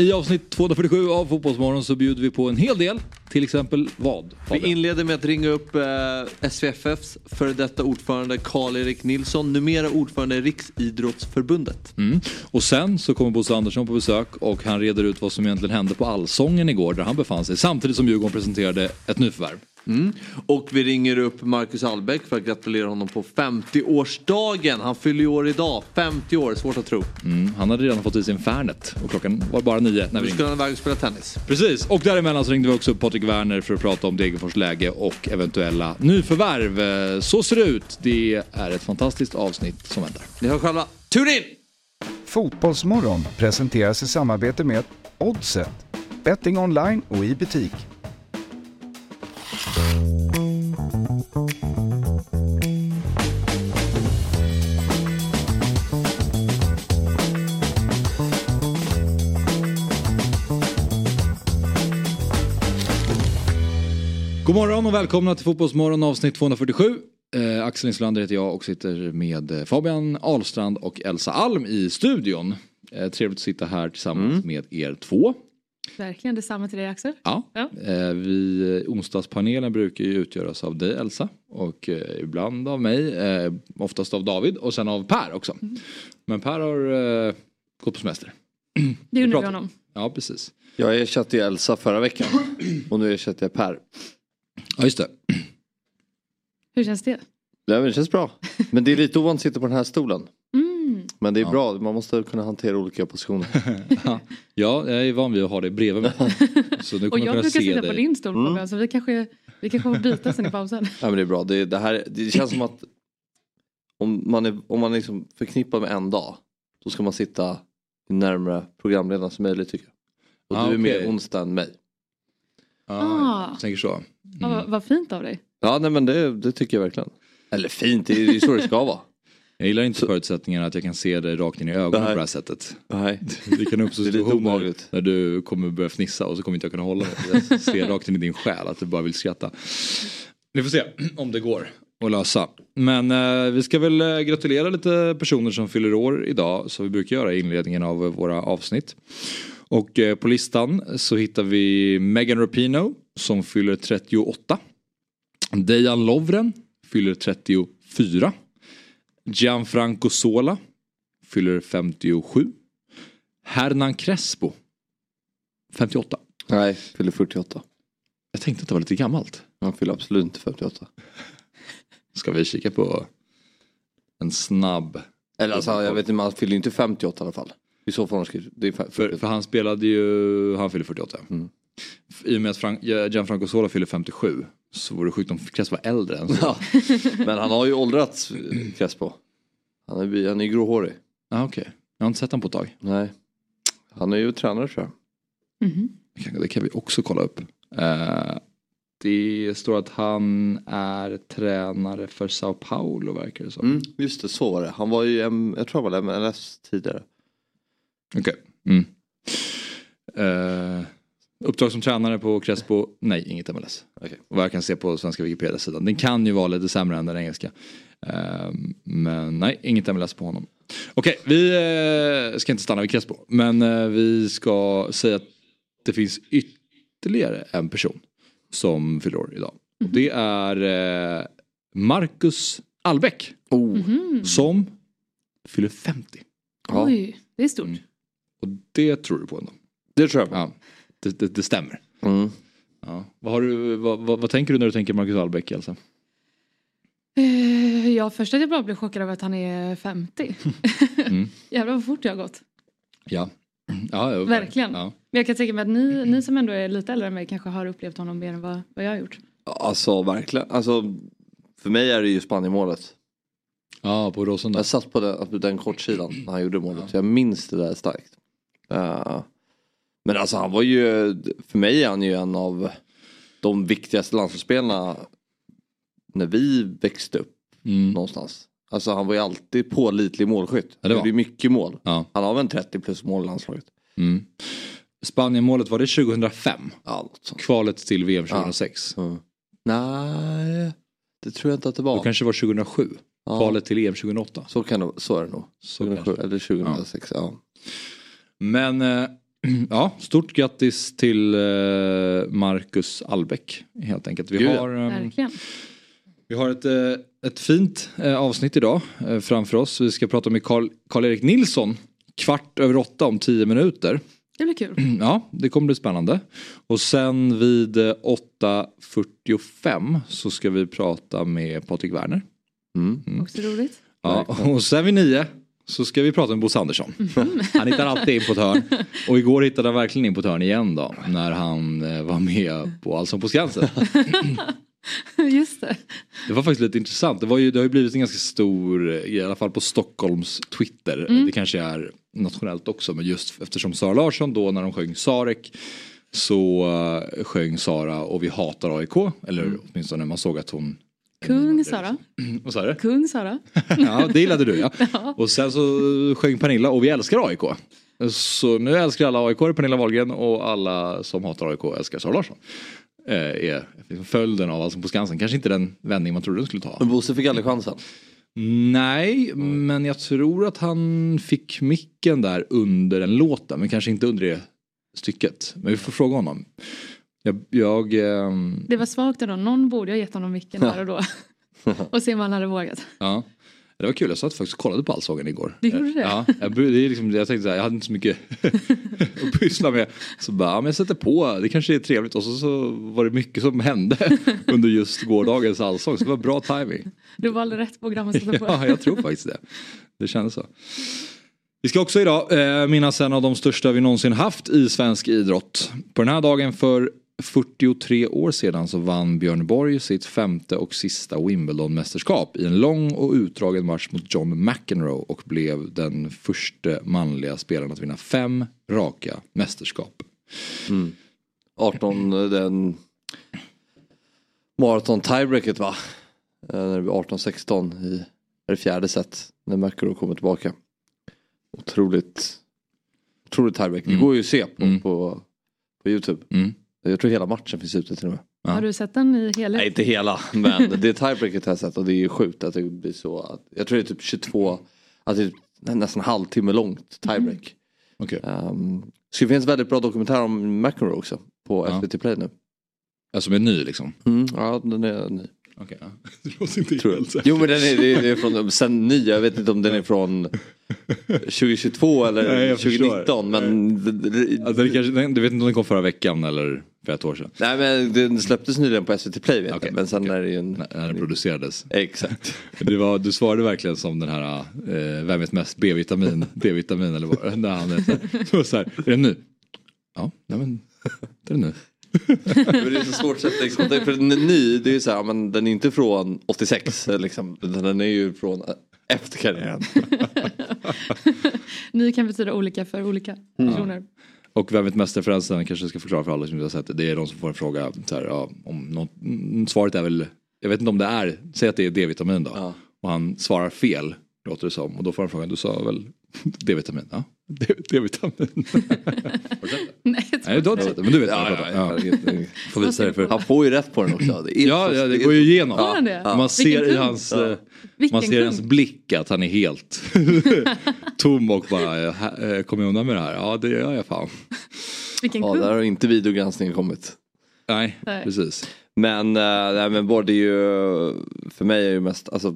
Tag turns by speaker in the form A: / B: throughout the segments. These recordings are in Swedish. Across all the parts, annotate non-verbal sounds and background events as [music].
A: I avsnitt 247 av Fotbollsmorgon så bjuder vi på en hel del. Till exempel vad?
B: Vi inleder med att ringa upp eh, SVFFs före detta ordförande Karl-Erik Nilsson, numera ordförande i Riksidrottsförbundet.
A: Mm. Och sen så kommer Bosse Andersson på besök och han reder ut vad som egentligen hände på Allsången igår där han befann sig samtidigt som Djurgården presenterade ett nyförvärv.
B: Mm. Och vi ringer upp Marcus Albeck för att gratulera honom på 50-årsdagen. Han fyller ju år idag, 50 år, svårt att tro.
A: Mm. Han hade redan fått i sin Fernet och klockan var bara nio när vi
B: Nu
A: ringde.
B: skulle han iväg och spela tennis.
A: Precis, och däremellan så ringde vi också upp Patrik Werner för att prata om Degerfors läge och eventuella nyförvärv. Så ser det ut. Det är ett fantastiskt avsnitt som väntar.
B: Ni hör själva. Tune in!
C: Fotbollsmorgon presenteras i samarbete med Oddset. Betting online och i butik.
A: God morgon och välkomna till Fotbollsmorgon avsnitt 247. Eh, Axel Inslander heter jag och sitter med eh, Fabian Ahlstrand och Elsa Alm i studion. Eh, trevligt att sitta här tillsammans med er två.
D: Verkligen detsamma till dig Axel.
A: Ja.
D: Ja.
A: Eh, vi, onsdagspanelen brukar ju utgöras av dig Elsa och eh, ibland av mig, eh, oftast av David och sen av Per också. Men Per har eh, gått på semester. [clears throat]
D: Det undrar vi honom.
A: Ja precis.
E: Jag ersatte ju Elsa förra veckan [clears throat] och nu ersätter jag Per.
A: Ja just det.
D: Hur känns det?
E: Ja, det känns bra. [laughs] Men det är lite ovant att sitta på den här stolen.
D: Mm.
E: Men det är
A: Ja.
E: bra, man måste kunna hantera olika positioner. [laughs]
A: Ja, jag är van vid att ha dig bredvid mig. [laughs] Så nu
D: Och jag
A: kunna
D: brukar sitta
A: dig.
D: på din stol
E: Mm.
D: Så vi kanske, vi kanske får byta sen i pausen. [laughs]
E: Ja, men det är bra, det, det, här, det känns som att om man är, om man är liksom förknippad med en dag då ska man sitta närmare programledaren som möjligt tycker jag. Och
A: Ah,
E: du är
A: okej.
E: mer onsdag än mig.
A: Ja,
D: Ah.
A: jag tänker så.
D: Ja, vad, vad fint av dig.
E: Ja nej men det, det tycker jag verkligen. Eller fint, det är ju så det ska vara.
A: Jag gillar inte förutsättningen att jag kan se dig rakt in i ögonen
E: Nej.
A: på det här sättet.
E: Nej.
A: Det kan uppstå [laughs]
E: Det
A: situationer när du kommer börja fnissa och så kommer inte jag kunna hålla mig. Jag ser rakt in i din själ att du bara vill skratta. Vi får se om det går att lösa. Men eh, vi ska väl eh, gratulera lite personer som fyller år idag som vi brukar göra i inledningen av våra avsnitt. Och eh, på listan så hittar vi Megan Rapinoe som fyller 38. Dejan Lovren fyller 34. Gianfranco Sola fyller 57. Hernan Crespo 58.
E: Nej, fyller 48.
A: Jag tänkte att det var lite gammalt.
E: Han fyller absolut inte 58.
A: Ska vi kika på en snabb.
E: Eller alltså jag vet inte, han fyller inte 58 i alla fall. I så fall det är
A: För, för han spelade ju, han fyller 48.
E: Mm.
A: I och med att Frank, Gianfranco Sola fyller 57 så vore det sjukt om Crespo var äldre än så.
E: Ja. Men han har ju åldrats Crespo. Han är, han är gråhårig.
A: Ah, Okej, jag har inte sett honom på ett tag.
E: Nej. Han är ju tränare tror jag.
A: Det kan- Det kan vi också kolla upp. Eh, det står att han är tränare för Sao Paulo verkar det som.
E: Mm, just det, så var det. Han var ju, jag tror han var MLS tidigare.
A: Okej. Mm. Eh, uppdrag som tränare på Crespo? Nej, inget MLS. Och vad jag kan se på svenska Wikipedia-sidan. Den kan ju vara lite sämre än den engelska. Eh, men nej, inget MLS på honom. Okej, vi eh, ska inte stanna vid Crespo. Men eh, vi ska säga att det finns ytterligare en person som fyller år idag. Och det är eh, Marcus Albeck.
D: Mhm.
A: Som fyller 50.
E: Ja.
D: Oj, det är stort.
A: Mm. Och det tror du på ändå?
E: Det tror jag på.
A: Ja, det, det, det stämmer.
E: Mm.
A: Ja. Vad, har du, vad, vad, vad tänker du när du tänker Marcus Albeck?
D: Eh, Ja, först att jag bara blev chockad över att han är 50. [laughs]
A: Mm. [laughs]
D: Jävlar vad fort det har gått.
A: Ja. [clears throat] ja, ja
D: Verkligen.
A: Ja.
D: Men jag kan tänka mig att ni, ni som ändå är lite äldre än mig kanske har upplevt honom mer än vad, vad jag har gjort.
E: Alltså verkligen. Alltså, för mig är det ju Spanienmålet.
A: ja, på Råsunda.
E: Jag satt på den, på den kortsidan när han gjorde målet. Jag minns det där starkt. Eh, men alltså han var ju, för mig är han ju en av de viktigaste landslagsspelarna när vi växte upp
A: Mm.
E: någonstans. Alltså han var ju alltid pålitlig målskytt.
A: Ja, det var.
E: gjorde ju mycket mål.
A: Ja.
E: Han har väl en 30 plus mål i landslaget.
A: Mm. Spanienmålet var det 2005?
E: Ja.
A: Kvalet till VM 2006?
E: Mm. Nej, det tror jag inte att det var.
A: Då kanske det var 2007?
E: Ja.
A: Kvalet till EM 2008?
E: Så, kan det, så är det nog.
A: Så
E: 2007
A: kanske.
E: eller 2006, ja.
A: Men eh, [clears throat] Ja, stort grattis till eh, Marcus Albeck helt enkelt. Vi har, ehm,
D: Verkligen.
A: vi har ett, eh, ett fint eh, avsnitt idag framför oss. Vi ska prata med Karl- Karl-Erik Nilsson kvart över åtta om tio minuter.
D: Det blir kul. [clears throat]
A: Ja, det kommer bli spännande. Och sen vid eh, 8.45 så ska vi prata med Patrik Werner.
E: Mm.
D: Också roligt.
A: Ja, och sen vid nio så ska vi prata med Bosse Andersson. [laughs] Han hittar alltid in på ett hörn. Och igår hittade han verkligen in på ett hörn igen då. När han eh, var med på Allsång på Skansen. [laughs]
D: Just det.
A: Det var faktiskt lite intressant. Det, var ju, det har ju blivit en ganska stor, eh, i alla fall på Stockholms Twitter. Det kanske är nationellt också. Men just eftersom Sara Larsson då när de sjöng Sarek. Så uh, sjöng Sara och vi hatar AIK. Eller åtminstone man såg att hon
D: Kung Sara. [clears throat]
A: Vad sa du?
D: Kung Sara. [laughs]
A: Ja, det gillade du [laughs] ja. Och sen så sjöng Pernilla och vi älskar AIK. Så nu älskar alla AIK Pernilla Wahlgren och alla som hatar AIK älskar Sara Larsson. Eh, är följden av Allsång på Skansen. Kanske inte den vändning man trodde den skulle ta.
E: Men Bosse fick aldrig chansen.
A: Nej, men jag tror att han fick micken där under en låt men kanske inte under det stycket. Men vi får fråga honom. Jag, jag ehm,
D: Det var svagt ändå. Någon borde ha gett honom micken där och då. [laughs] och se om han hade vågat.
A: ja. Det var kul, jag satt faktiskt och kollade på Allsången igår.
D: Du gjorde det?
A: Ja, jag, det är liksom, jag tänkte så här, jag hade inte så mycket [laughs] att pyssla med. Så bara, ja, men jag sätter på, det kanske är trevligt. Och så, så var det mycket som hände [laughs] under just gårdagens Allsång. Så det var bra timing.
D: Du valde rätt program att sätta på.
A: Ja, jag tror faktiskt det. Det kändes så. Vi ska också idag eh, minnas en av de största vi någonsin haft i svensk idrott. På den här dagen för 43 år sedan så vann Björn Borg sitt femte och sista Wimbledon-mästerskap i en lång och utdragen match mot John McEnroe och blev den första manliga spelaren att vinna fem raka mästerskap.
E: 18, den maraton tiebreaket va? Eh, När det blir 18-16 i är det fjärde set när McEnroe kommer tillbaka. Otroligt, otroligt tiebreak. Det
A: Mm.
E: går ju att se på,
A: Mm.
E: på, på Youtube.
A: Mm.
E: Jag tror hela matchen finns ute till och med.
A: Ja.
D: Har du sett den i helhet?
E: Nej inte hela men [laughs] det tiebreaket har jag sett och det är ju sjukt att det blir så. Att, jag tror det är typ 22, att det är nästan halvtimme långt tiebreak.
A: Okej.
E: Um, så det finns väldigt bra dokumentär om McEnroe också på
A: Ja.
E: SVT Play nu.
A: Alltså med ny liksom.
E: Mm, ja den är ny.
A: Okej, ja. [laughs] Det låter inte
E: Tror
A: helt säkert.
E: Jo men den är, det är, från, sen ny, jag vet inte om den är från [laughs] 2022 eller
A: Nej, jag förstår.
E: 2019 men
A: Alltså, det kanske, du vet inte om den kom förra veckan eller för ett år sedan?
E: Nej men den släpptes nyligen på SVT Play vet
A: Okej,
E: jag men sen
A: okej.
E: är det ju en...
A: När, när den producerades.
E: Exakt. [laughs]
A: Det var, du svarade verkligen som den här, eh, vem vet mest B-vitamin, D-vitamin eller vad det var. Så här, är den nu? Ja, nej men, det är den nu.
E: Men det är så svårt att sätta liksom, för den är ny, det är ju så här, men den är inte från 86 liksom, den är ju från efter karriären. [laughs]
D: Ny kan betyda olika för olika
A: Mm.
D: personer.
A: Och vem vet mest-referensen kanske jag ska förklara för alla som inte har sett det. Det är de som får en fråga, så här, ja, om något, mm, svaret är väl, jag vet inte om det är, säg att det är D-vitamin då.
E: Ja.
A: Och han svarar fel, låter det som. Och då får han frågan, du sa väl [laughs] D-vitamin? Ja, D- D-vitamin. [laughs]
D: Nej, jag tror
A: Nej, du har inte sett det, men du vet vad
E: Ja,
A: jag
E: ja, ja.
A: Ja.
E: herregud.
A: Får visa dig för.
E: Han får ju rätt på den också. Det är
A: Ja,
E: så-
A: ja, det
E: är
A: går ju igenom.
D: Han det?
A: Man ser i hans,
E: Ja.
A: eh, man ser hans blick att han är helt [laughs] tom och bara, eh, kommer jag undan med det här? Ja, det gör jag fan.
D: Vilken
E: Ja,
D: kung.
E: där har inte videogranskningen kommit.
A: Nej,
D: Nej.
A: precis.
E: Men, uh, nej, men både ju, för mig är ju mest alltså,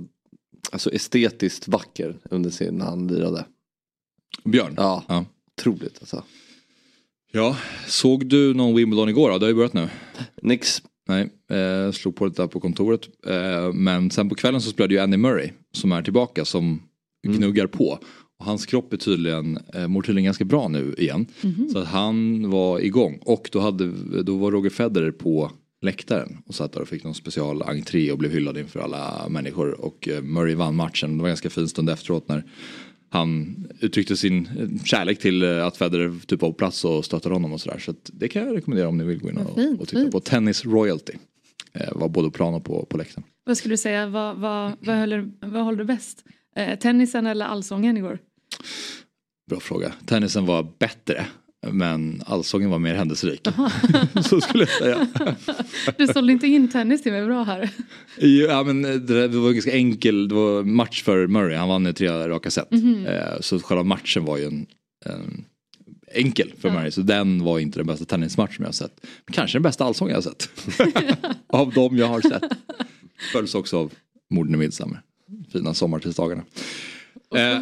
E: alltså estetiskt vacker under sin när han lirade.
A: Björn?
E: Ja,
A: Ja.
E: otroligt alltså.
A: Ja, såg du någon Wimbledon igår då? Det har ju börjat nu.
E: Nix.
A: Nej, eh, slog på det där på kontoret. Eh, men sen på kvällen så spelade ju Andy Murray som är tillbaka som gnuggar på. Och hans kropp är tydligen, eh, mår tydligen ganska bra nu igen. Så att han var igång. Och då, hade, då var Roger Federer på läktaren och satt där och fick någon special entré och blev hyllad inför alla människor. Och eh, Murray vann matchen. Det var en ganska fin stund efteråt när han uttryckte sin eh, kärlek till eh, att Federer typ var på plats och stöttade honom och sådär. Så att det kan jag rekommendera om ni vill gå in och,
D: fint,
A: och titta
D: fint.
A: på. Tennis Royalty. Eh, var både plan och på, på läktaren.
D: Vad skulle du säga, vad, vad, vad, håller, vad håller du bäst? Eh, tennisen eller allsången igår?
A: Bra fråga. Tennisen var bättre. Men allsången var mer händelserik. [laughs] Så skulle jag säga. [laughs]
D: Du sålde inte in tennis till mig bra här.
A: Ja men det, där- det var ganska enkel, det var match för Murray, han vann i tre raka set. Eh, Så själva matchen var ju en, en enkel för mig. Så den var inte den bästa tennismatch som jag har sett. Kanske den bästa allsång jag har sett. [laughs] av dem jag har sett. Följs också av Morden i Midsommar. Fina sommartidsdagarna. Eh,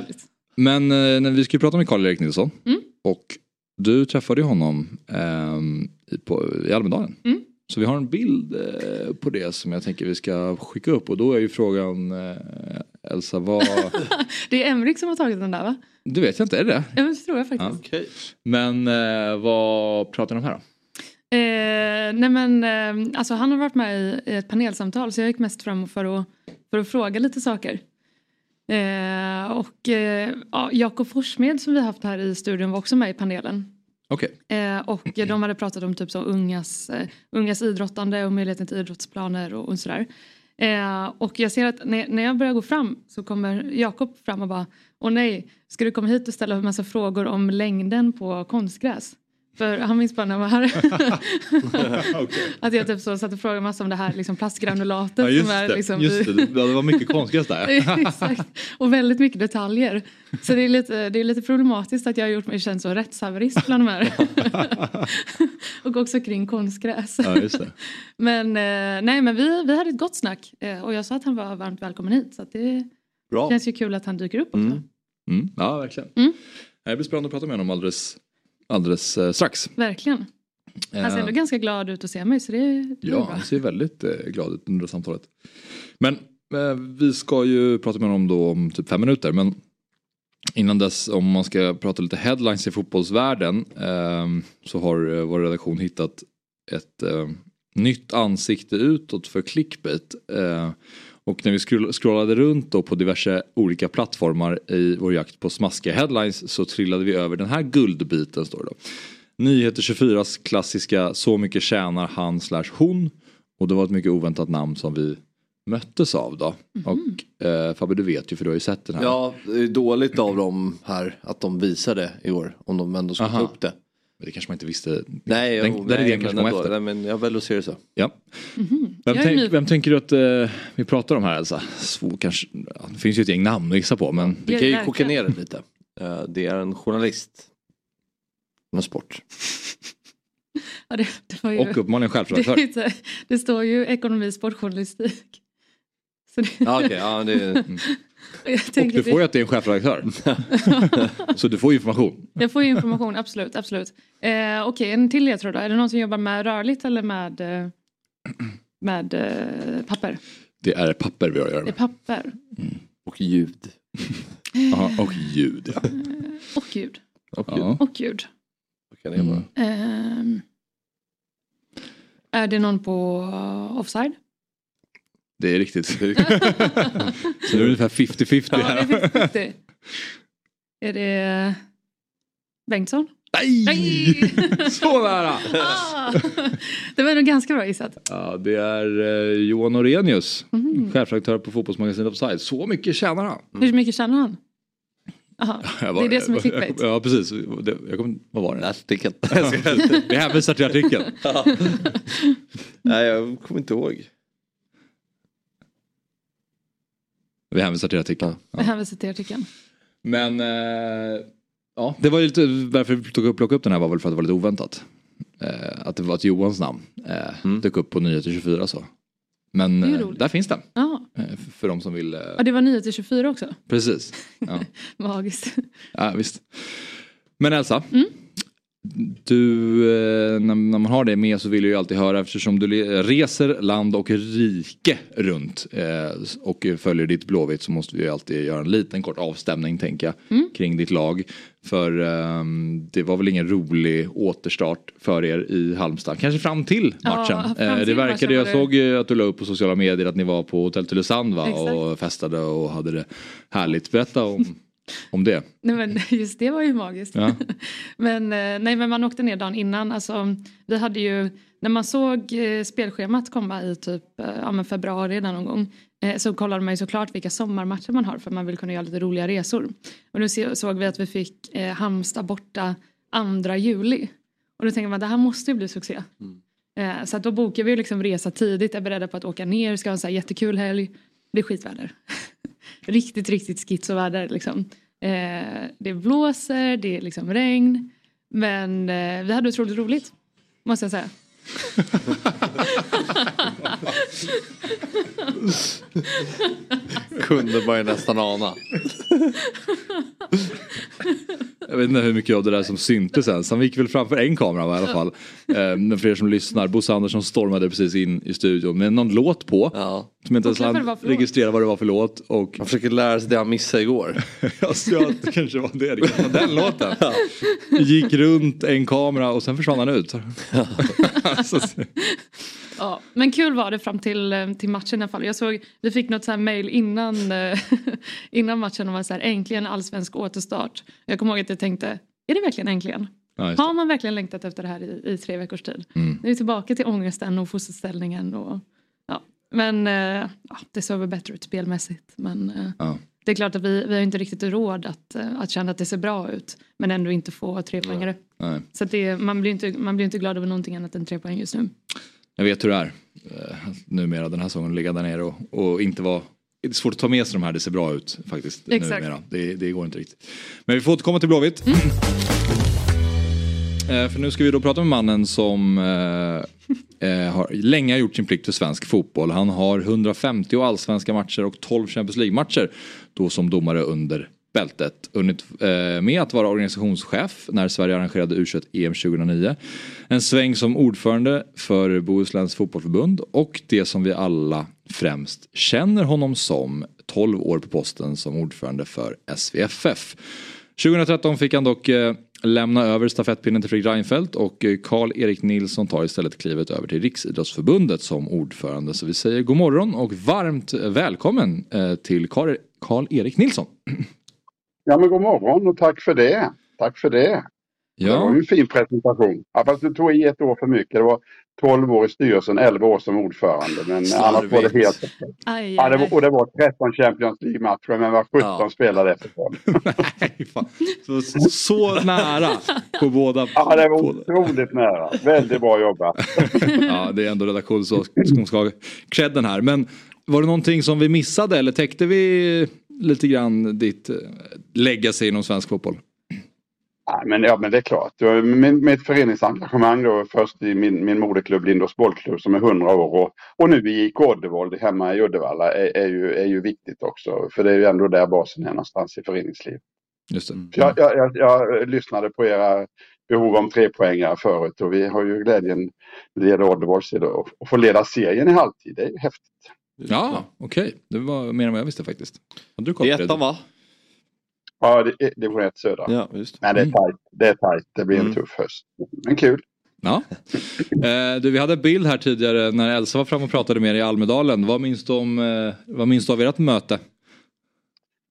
A: men eh, när vi skulle prata med Karl-Erik Nilsson.
D: Mm.
A: Och du träffade honom i, på, i Almedalen.
D: Mm.
A: Så vi har en bild eh, på det som jag tänker vi ska skicka upp. Och då är ju frågan eh, Elsa, vad... [laughs]
D: Det är Emrik som har tagit den där va?
A: du vet jag inte, är det det?
D: Ja men det tror jag faktiskt.
E: Okej.
A: Men eh, vad pratar ni om här då?
D: Eh, nej men eh, alltså han har varit med i, i ett panelsamtal så jag gick mest fram för att, för att fråga lite saker. Eh, och eh, ja, Jakob Forssmed som vi haft här i studion var också med i panelen.
A: Okej.
D: Eh, och de hade pratat om typ så ungas, eh, ungas idrottande och möjligheten till idrottsplaner och, och sådär. Eh, och jag ser att när, när jag börjar gå fram så kommer Jakob fram och bara Åh nej, ska du komma hit och ställa en massa frågor om längden på konstgräs? För han minns bara när han var här. [laughs] Att jag typ så satt och frågade massa om det här liksom plastgranulatet.
A: Ja just
D: som är
A: det,
D: liksom
A: just det. det var mycket konstgräs där. [laughs]
D: Exakt. Och väldigt mycket detaljer. Så det är, lite, det är lite problematiskt att jag har gjort mig känd som rättshaverist bland de här. [laughs] och också kring konstgräs.
A: ja just det.
D: Men, eh, nej, men vi, vi hade ett gott snack eh, och jag sa att han var varmt välkommen hit. Så det
E: Bra.
D: känns ju kul att han dyker upp också.
E: Mm.
A: Mm, ja verkligen.
D: Mm.
A: Det blir spännande att prata med honom alldeles, alldeles eh, strax.
D: Verkligen. Han ser ändå
A: Eh,
D: ganska glad ut att se mig så det, är
A: Ja,
D: bra.
A: han ser väldigt eh, glad ut under samtalet. Men vi ska ju prata med honom då om typ fem minuter. Men innan dess, om man ska prata lite headlines i fotbollsvärlden. Eh, så har vår redaktion hittat ett eh, nytt ansikte utåt för clickbait. Och när vi scroll- scrollade runt då på diverse olika plattformar i vår jakt på smaskiga headlines så trillade vi över den här guldbiten står det då. Nyheter 24s klassiska Så mycket tjänar han slash hon. Och det var ett mycket oväntat namn som vi möttes av då. Och eh, Fabbe du vet ju för du har ju sett den här.
E: Ja, det är dåligt av dem här att de visar det i år. Om de ändå
A: Aha.
E: ta upp det.
A: Men det kanske man inte visste.
E: Nej,
A: den,
E: jo,
A: den
E: nej,
A: idén kanske
E: men
A: kom efter.
E: Nej, men jag väljer att se det så.
A: Ja. Vem,
D: Mhm. Jag är
A: tänk, vem tänker du att eh, vi pratar om här Elsa? Svår, kanske, ja, det finns ju ett gäng namn att gissa på men
E: Vi kan ju koka ner det lite. Eh, Det är en journalist. Med sport. [laughs]
D: Ja, det, det, var ju,
A: och [laughs]
D: det, är
A: chefredaktör.
D: lite- det står ju ekonomi, sportjournalistik. Så det,
E: Ja, okej. ja, det är... [laughs]
D: jag,
A: Och du får ju att det är en chefredaktör. [laughs] Så du får information.
D: Jag får ju information, absolut. absolut. Eh, Okej, en till ledtråd då. Är det någon som jobbar med rörligt eller med, eh, med eh, papper?
A: Det är papper vi har att göra
D: Det är
A: med.
D: papper.
E: Och ljud. [laughs]
A: Aha, och ljud. Ja.
D: Och ljud.
E: Och ljud.
A: Ja.
D: Och ljud.
E: Kan det vara.
D: Ehm, är det någon på offside?
A: Det är riktigt. Så det är [laughs] ungefär 50-50
D: Ja,
A: här.
D: det är 50. Är det Bengtsson?
A: Nej!
D: Nej! [laughs]
A: Så nära!
D: Ah! Det var nog ganska bra gissat.
A: Ja, det är eh, Johan Orenius,
D: Mhm.
A: chefredaktör på fotbollsmagasinet Offside. Så mycket tjänar han.
D: Hur mycket tjänar han? Aha.
A: Jag
D: Det är det som är clickbait.
A: Ja, precis. Det, jag kommer, vad var det?
E: Artikeln. [laughs]
A: Vi hänvisar till artikeln.
E: Nej, jag kommer inte ihåg.
A: Vi hänvisar till artikeln.
D: Jag hänvisar till artikeln.
A: Men eh, ja, det var ju lite, varför vi tog upp, plockade upp den här var väl för att det var lite oväntat. Eh, att det var ett Johans namn. Eh,
E: Mm.
A: Dök upp på Nyheter 24 så. Men
D: Det är
A: eh,
D: roligt.
A: där finns den.
D: Ja,
A: Eh, för de som vill. Eh,
D: ja det var 9 till 24 också.
A: precis. Ja. [laughs]
D: Magiskt.
A: ja, visst. Men Elsa.
D: Mm.
A: Du, eh, när, man har det med så vill jag ju alltid höra eftersom du reser land och rike runt eh, och följer ditt Blåvitt så måste vi ju alltid göra en liten kort avstämning tänker jag
D: Mm.
A: kring ditt lag. För ehm, det var väl ingen rolig återstart för er i Halmstad, kanske fram till
D: Ja,
A: matchen.
D: fram
A: Eh,
D: till
A: det verkade, jag såg att du la upp på sociala medier att ni var på Hotell Tylösand va?
D: Exakt.
A: och festade och hade det härligt. Berätta om, om det.
D: Nej men [laughs] just det var ju magiskt.
A: Ja. [laughs]
D: Men, eh, nej, men man åkte ner dagen innan. Alltså, vi hade ju, när man såg eh, spelschemat komma i typ eh, ja, men februari någon gång så kollade man ju såklart vilka sommarmatcher man har för man vill kunna göra lite roliga resor. Och nu såg vi att vi fick eh, Halmstad borta 2 juli. Och då tänker man det här måste ju bli succé. Eh, så att då bokar vi liksom resa tidigt, är beredda på att åka ner, ska ha en så här jättekul helg. Det är skitväder. [laughs] riktigt, riktigt schizoväder liksom. Eh, det blåser, det är liksom regn. Men eh, vi hade otroligt roligt. Måste jag säga. [laughs] [laughs]
E: Kunde man ju nästan ana.
A: Jag vet inte hur mycket av det där som syntes ens. Han gick väl framför en kamera va, i alla fall. Eh, Men för er som lyssnar, Bosse Andersson stormade precis in i studion med någon låt på.
E: Ja.
A: Som inte ens
D: Oklart vad det
A: han
D: var för låt.
A: registrerade vad det var för låt. Och
E: Han försöker lära sig det han missade igår.
A: alltså, [laughs] ja, det kanske var det, det kanske var den låten. [laughs] Gick runt en kamera och sen försvann han ut. alltså,
D: Ja, men kul var det fram till, eh, till matchen i alla fall. Jag såg, vi fick något så här mail innan, eh, [laughs] innan matchen och var så här äntligen allsvensk återstart. Jag kommer ihåg att jag tänkte, är det verkligen äntligen?
A: ja.
D: Har man verkligen längtat efter det här i, i tre veckors tid?
A: Mm.
D: Nu är vi tillbaka till ångesten och fosterställningen. Och, ja. Men eh, ja, det såg väl bättre ut spelmässigt. Men
A: Ja.
D: det är klart att vi, vi har inte riktigt råd att, att känna att det ser bra ut. Men ändå inte få tre poängare. Så det, man, blir inte, man blir inte glad över någonting annat än tre poäng just nu.
A: Jag vet hur det är eh, numera den här säsongen, ligga där nere och, och inte vara det är svårt att ta med sig de här, det ser bra ut faktiskt.
D: Exakt.
A: Numera. Det, det går inte riktigt. Men vi får återkomma till Blåvitt. Eh, För nu ska vi då prata med mannen som eh, eh, har länge gjort sin plikt för svensk fotboll. Han har 150 allsvenska matcher och 12 Champions League-matcher. Då som domare under bältet. Hunnit eh, med att vara organisationschef när Sverige arrangerade U21 EM 2009. En sväng som ordförande för Bohusläns fotbollförbund och det som vi alla främst känner honom som 12 år på posten som ordförande för SVFF. 2013 fick han dock eh, lämna över stafettpinnen till Fredrik Reinfeldt och eh, Karl-Erik Nilsson tar istället klivet över till Riksidrottsförbundet som ordförande. Så vi säger god morgon och varmt välkommen till Karl-Erik Nilsson. [clears throat]
F: Ja, men god morgon och tack för det. Tack för det. Det var
A: Ja,
F: ju en fin presentation. Ja, fast du tog i ett år för mycket. Det var 12 år i styrelsen, 11 år som ordförande. Men annars var det helt
D: Aj,
F: ja, det var, Och det var 13 Champions League-matcher, men var 17
E: Ja.
F: spelade efter det. [laughs]
A: nej, fan. Så, så nära på båda.
F: Ja, det var otroligt nära. Väldigt bra jobbat. [laughs]
A: Ja, det är ändå redaktion som som ska ha credden här. Men var det någonting som vi missade eller täckte vi lite grann ditt eh, legacy inom svensk fotboll?
F: Ja, men, ja, men det är klart. Med ett föreningsengagemang då först i min, min moderklubb Lindås bollklubb som är 100 år och, och nu i IK Oddevold hemma i Uddevalla är, är, ju, är ju viktigt också. För det är ju ändå där basen är någonstans i föreningsliv.
A: Just det.
F: För Jag, jag, jag, jag lyssnade på era behov om trepoängare förut och vi har ju glädjen när det gäller Oddevolls idag att få leda serien i halvtid. Det är ju häftigt.
A: Ja, okej. Det var mer än vad jag visste faktiskt. Du
E: Det är ettan va?
F: Ja, det är division 1 södra.
E: Ja, just.
F: Men det är
A: Mm.
F: tajt. Det är tajt. Det blir en
E: Mm.
F: tuff höst. Men kul.
A: Ja. [laughs] Eh, du, vi hade en bild här tidigare när Elsa var framme och pratade med er i Almedalen. Vad minns du, om, eh, vad minns du av ert möte?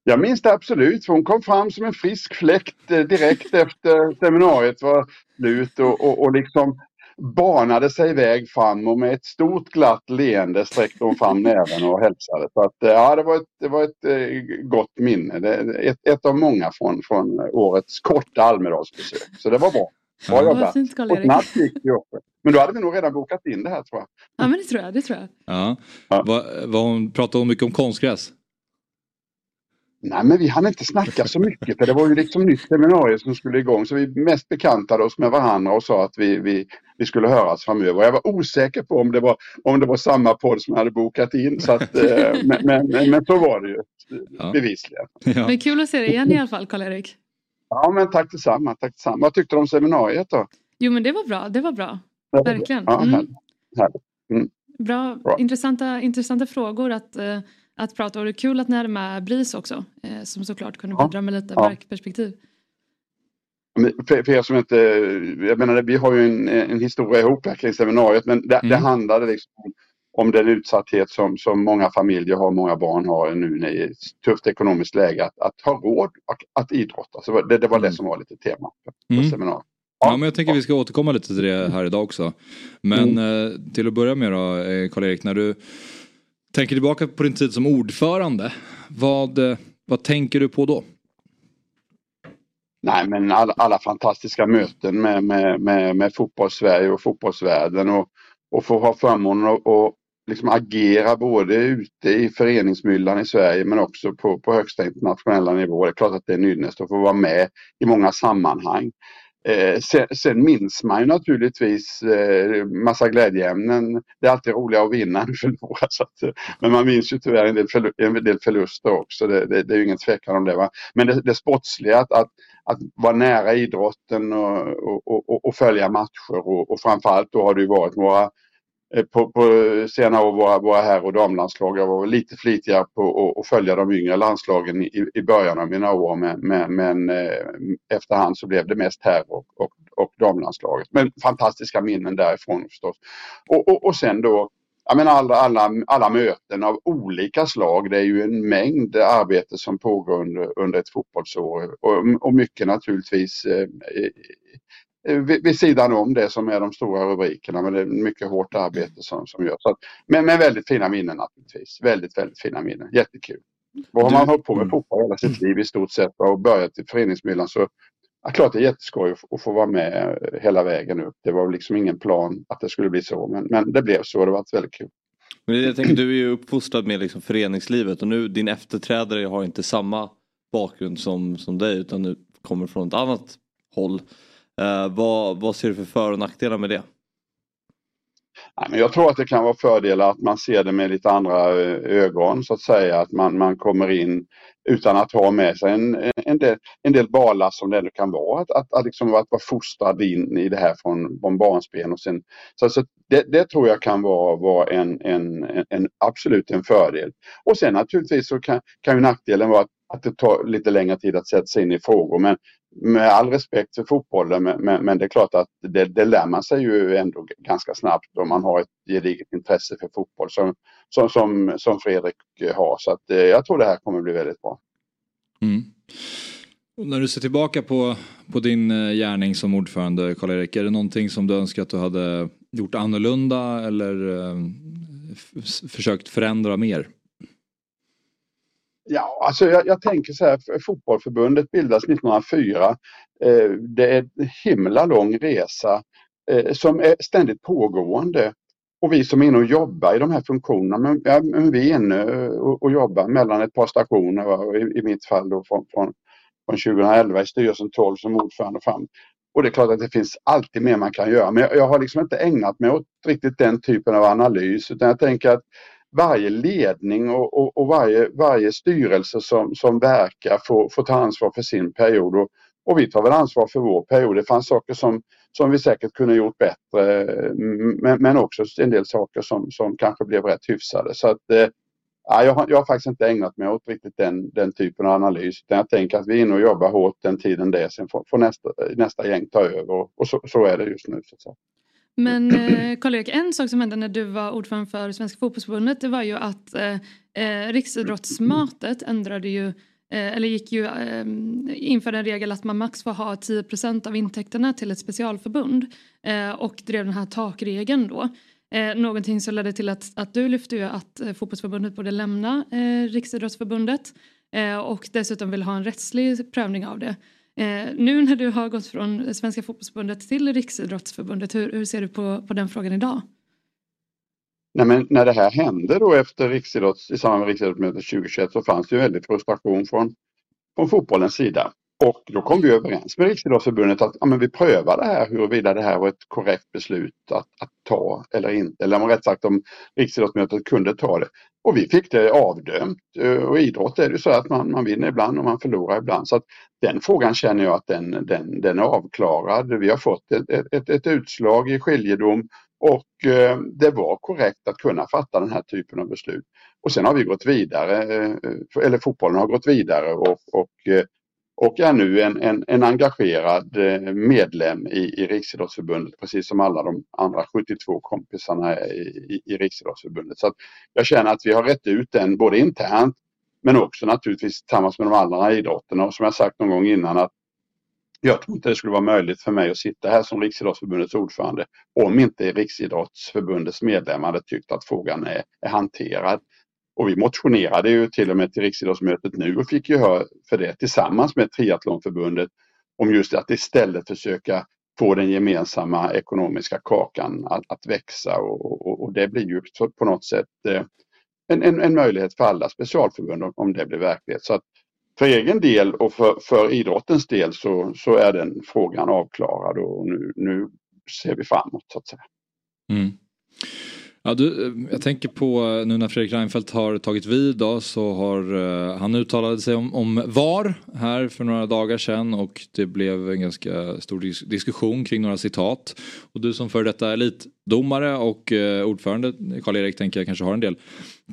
F: Jag minns det absolut. för Hon kom fram som en frisk fläkt eh, direkt efter seminariet var slut och, och, och liksom banade sig iväg fram och med ett stort glatt leende sträckte hon fram näven och hälsade. Så att, eh, ja, det var ett, det var ett eh, gott minne. Det, ett, ett av många från, från årets korta Almedalsbesök. Så det var bra. Bra jobbat.
D: fint
F: Och snabbt gick det också. Men då hade vi nog redan bokat in det här tror jag.
D: Ja men det tror jag, det tror jag.
A: Ja.
F: Ja.
A: Vad, vad hon, pratade hon mycket om konstgräs?
F: Nej, men vi hann inte snacka så mycket för det var ju liksom nytt seminarium som skulle igång så vi mest bekantade oss med varandra och sa att vi, vi, vi skulle höras framöver. Jag var osäker på om det var, om det var samma podd som jag hade bokat in så att, eh, [laughs] men, men, men, men så var det ju
A: Ja.
F: bevisligen.
A: Ja.
D: Men kul att se dig igen i alla fall Karl-Erik.
F: Ja men tack detsamma, tack detsamma. Vad tyckte du om seminariet då?
D: Jo men det var bra, det var bra. Verkligen. Mm. Bra,
F: Bra.
D: Intressanta, intressanta frågor att, eh, att prata och det är kul att ni hade med BRIS också. Eh, som såklart kunde
F: Ja.
D: bidra med lite
F: Ja.
D: verkperspektiv.
F: Men För, för er som inte, jag menar vi har ju en, en historia ihop här kring seminariet men det, det
A: Mm.
F: handlade liksom om, om den utsatthet som, som många familjer har, många barn har nu i ett tufft ekonomiskt läge att, att ha råd att, att idrotta. Så det, det var det
A: Mm.
F: som var lite tema för
A: Mm.
F: seminariet.
A: Ja, men jag tänker vi ska återkomma lite till det här idag också. Men
F: Mm.
A: eh, till att börja med då, eh, Karl-Erik, när du tänker tillbaka på din tid som ordförande, vad, eh, vad tänker du på då?
F: Nej men alla, alla fantastiska möten med, med, med, med fotbollssverige och fotbollsvärlden och, och få ha förmånen att och liksom agera både ute i föreningsmyllan i Sverige men också på, på högsta internationella nivå. Det är klart att det är en ynnest att få vara med i många sammanhang. Eh, sen, sen minns man ju naturligtvis eh, massa glädjeämnen. Det är alltid roligare att vinna [laughs] än förlora. Så att, men man minns ju tyvärr en del, förlu en del förluster också. Det, det, det, är ju ingen tvekan om det. Va? Men det, det sportsliga, att, att, att vara nära idrotten och, och, och, och följa matcher och, och framförallt då har det ju varit några Eh, på, på senare år våra, våra herr och damlandslag. Jag var lite flitigare på att följa de yngre landslagen i, i början av mina år men, men, men eh, efterhand så blev det mest herr och, och, och damlandslaget. Men fantastiska minnen därifrån förstås. Och, och, och sen då jag menar alla, alla, alla möten av olika slag. Det är ju en mängd arbete som pågår under, under ett fotbollsår och, och mycket naturligtvis Eh, vid, vid, sidan om det som är de stora rubrikerna. Men det är mycket hårt arbete som, som görs. Men med väldigt fina minnen naturligtvis. Väldigt, väldigt fina minnen. Jättekul. Och har man hållit på med mm. fotboll hela sitt liv i stort sett och börjat i föreningsmyllan så ja, klart det är jätteskoj att få vara med hela vägen upp. Det var liksom ingen plan att det skulle bli så men, men det blev så det var väldigt kul.
E: Men jag tänker, du är ju uppfostrad med liksom föreningslivet och nu din efterträdare har inte samma bakgrund som, som dig utan du kommer från ett annat håll. Eh, vad, vad ser du för för och nackdelar med det?
F: Jag tror att det kan vara fördelar att man ser det med lite andra eh, ögon så att säga. Att man, man kommer in utan att ha med sig en, en, del, en del balas som det ändå kan vara. Att, att, att, liksom, att vara fostrad in i det här från, från barnsben. Och sen, så, så det, det, tror jag kan vara, vara en, en, en, absolut en fördel. Och sen naturligtvis så kan, kan ju nackdelen vara att, att det tar lite längre tid att sätta sig in i frågor. Men med all respekt för fotbollen men, men, men, det är klart att det, det lär man sig ju ändå ganska snabbt om man har ett gediget intresse för fotboll som, som, som, som Fredrik har. Så att, eh, jag tror det här kommer bli väldigt bra.
A: Mm. när du ser tillbaka på, på din eh, gärning som ordförande Karl-Erik, är det någonting som du önskar att du hade gjort annorlunda eller eh, försökt förändra mer?
F: Ja, alltså jag, jag, tänker så här, fotbollförbundet bildas 1904. Eh, det är en himla lång resa eh, som är ständigt pågående. Och vi som är inne och jobbar i de här funktionerna, men, ja, men vi är inne eh, och, och, jobbar mellan ett par stationer. Va? I, I, mitt fall då från, från, från 2011 i styrelsen 12 som ordförande fram. Och det är klart att det finns alltid mer man kan göra men jag, jag har liksom inte ägnat mig åt riktigt den typen av analys utan jag tänker att varje ledning och, och, och, varje, varje styrelse som, som verkar får, får ta ansvar för sin period. Och, och vi tar väl ansvar för vår period. Det fanns saker som, som vi säkert kunde gjort bättre men, men också en del saker som, som kanske blev rätt hyfsade. Så att, eh, jag, har, jag har faktiskt inte ägnat mig åt riktigt den, den typen av analys. Utan jag tänker att vi är inne och jobbar hårt den tiden det är. Sen får, får nästa, nästa gäng ta över och, och så, så, är det just nu. Så
D: men eh, Karl-Erik, en sak som hände när du var ordförande för Svenska fotbollsförbundet det var ju att eh, eh Riksidrottsmötet ändrade ju eh, eller gick ju eh, inför en regel att man max får ha 10% av intäkterna till ett specialförbund eh, och drev den här takregeln då. Eh, någonting som ledde till att, att du lyfte ju att eh, fotbollsförbundet borde lämna eh, Riksidrottsförbundet eh, och dessutom vill ha en rättslig prövning av det. Eh, nu när du har gått från Svenska fotbollsförbundet till Riksidrottsförbundet, hur, hur ser du på, på den frågan idag?
F: Nej, men när det här hände då efter riksidrotts, i samband med Riksidrottsmötet 2021 så fanns det ju väldigt frustration från, från fotbollens sida. Och då kom vi överens med Riksidrottsförbundet att ja, men vi prövar det här huruvida det här var ett korrekt beslut att, att ta eller inte. Eller rätt sagt om Riksidrottsmötet kunde ta det. Och vi fick det avdömt. Eh, och idrott är det ju så att man, man vinner ibland och man förlorar ibland. Så att den frågan känner jag att den, den, den är avklarad. Vi har fått ett, ett, ett utslag i skiljedom och eh, det var korrekt att kunna fatta den här typen av beslut. Och sen har vi gått vidare, eh, eller fotbollen har gått vidare och, och eh, och är nu en, en, en engagerad eh, medlem i, i Riksidrottsförbundet precis som alla de andra 72 kompisarna är i, i, i Riksidrottsförbundet. Så jag känner att vi har rätt ut den både internt men också naturligtvis tillsammans med de andra idrotterna och som jag sagt någon gång innan att jag tror inte det skulle vara möjligt för mig att sitta här som Riksidrottsförbundets ordförande om inte Riksidrottsförbundets medlemmar hade tyckt att frågan är, är hanterad. Och vi motionerade ju till och med till Riksidrottsmötet nu och fick gehör för det tillsammans med Triathlonförbundet om just att istället försöka få den gemensamma ekonomiska kakan att, att växa och, och, och, det blir ju på något sätt eh, en, en, en, möjlighet för alla specialförbund om, om det blir verklighet. Så att för egen del och för, för idrottens del så, så är den frågan avklarad och nu, nu ser vi framåt så att säga.
A: Mm. Ja, du, eh, jag tänker på eh, nu när Fredrik Reinfeldt har tagit vid då, så har uh, han uttalade sig om, om VAR här för några dagar sedan och det blev en ganska stor dis diskussion kring några citat. Och du som för detta elitdomare och uh, ordförande Karl-Erik tänker jag kanske har en del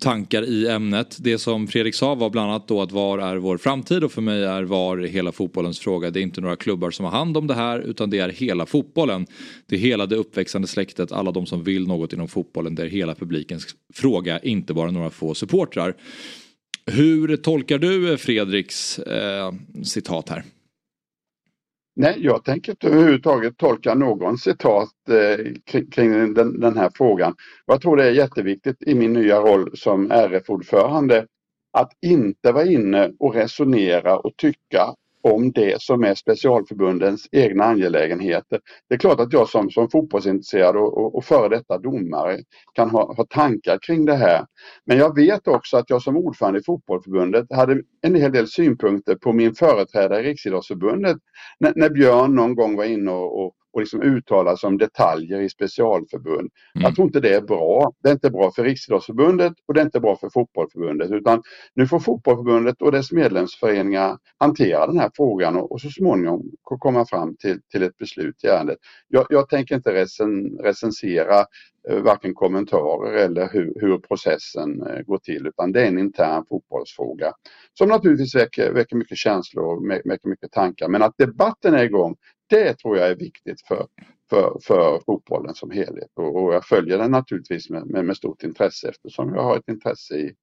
A: tankar i ämnet. Det som Fredrik sa var bland annat då att VAR är vår framtid och för mig är VAR hela fotbollens fråga. Det är inte några klubbar som har hand om det här utan det är hela fotbollen. Det är hela det uppväxande släktet, alla de som vill något inom fotbollen. Det är hela publikens fråga, inte bara några få supportrar. Hur tolkar du eh, Fredriks eh, citat här?
F: Nej, jag tänker inte överhuvudtaget tolka någon citat eh, kring, kring den, den, här frågan. Jag tror det är jätteviktigt i min nya roll som RF-ordförande att inte vara inne och resonera och tycka om det som är specialförbundens egna angelägenheter. Det är klart att jag som, som fotbollsintresserad och, och, och före detta domare kan ha, ha tankar kring det här. Men jag vet också att jag som ordförande i fotbollförbundet hade en hel del synpunkter på min företrädare i Riksidrottsförbundet när, när Björn någon gång var inne och, och och liksom uttala sig om detaljer i specialförbund. Mm. Jag tror inte det är bra. Det är inte bra för Riksidrottsförbundet och det är inte bra för Fotbollförbundet utan nu får Fotbollförbundet och dess medlemsföreningar hantera den här frågan och, och så småningom komma fram till, till ett beslut i ärendet. Jag, jag tänker inte recen, recensera varken kommentarer eller hur, hur processen eh, går till utan det är en intern fotbollsfråga som naturligtvis väcker, väcker mycket känslor och väcker mycket tankar men att debatten är igång det tror jag är viktigt för, för, för fotbollen som helhet och, och jag följer den naturligtvis med, med, med, stort intresse eftersom jag har ett intresse i,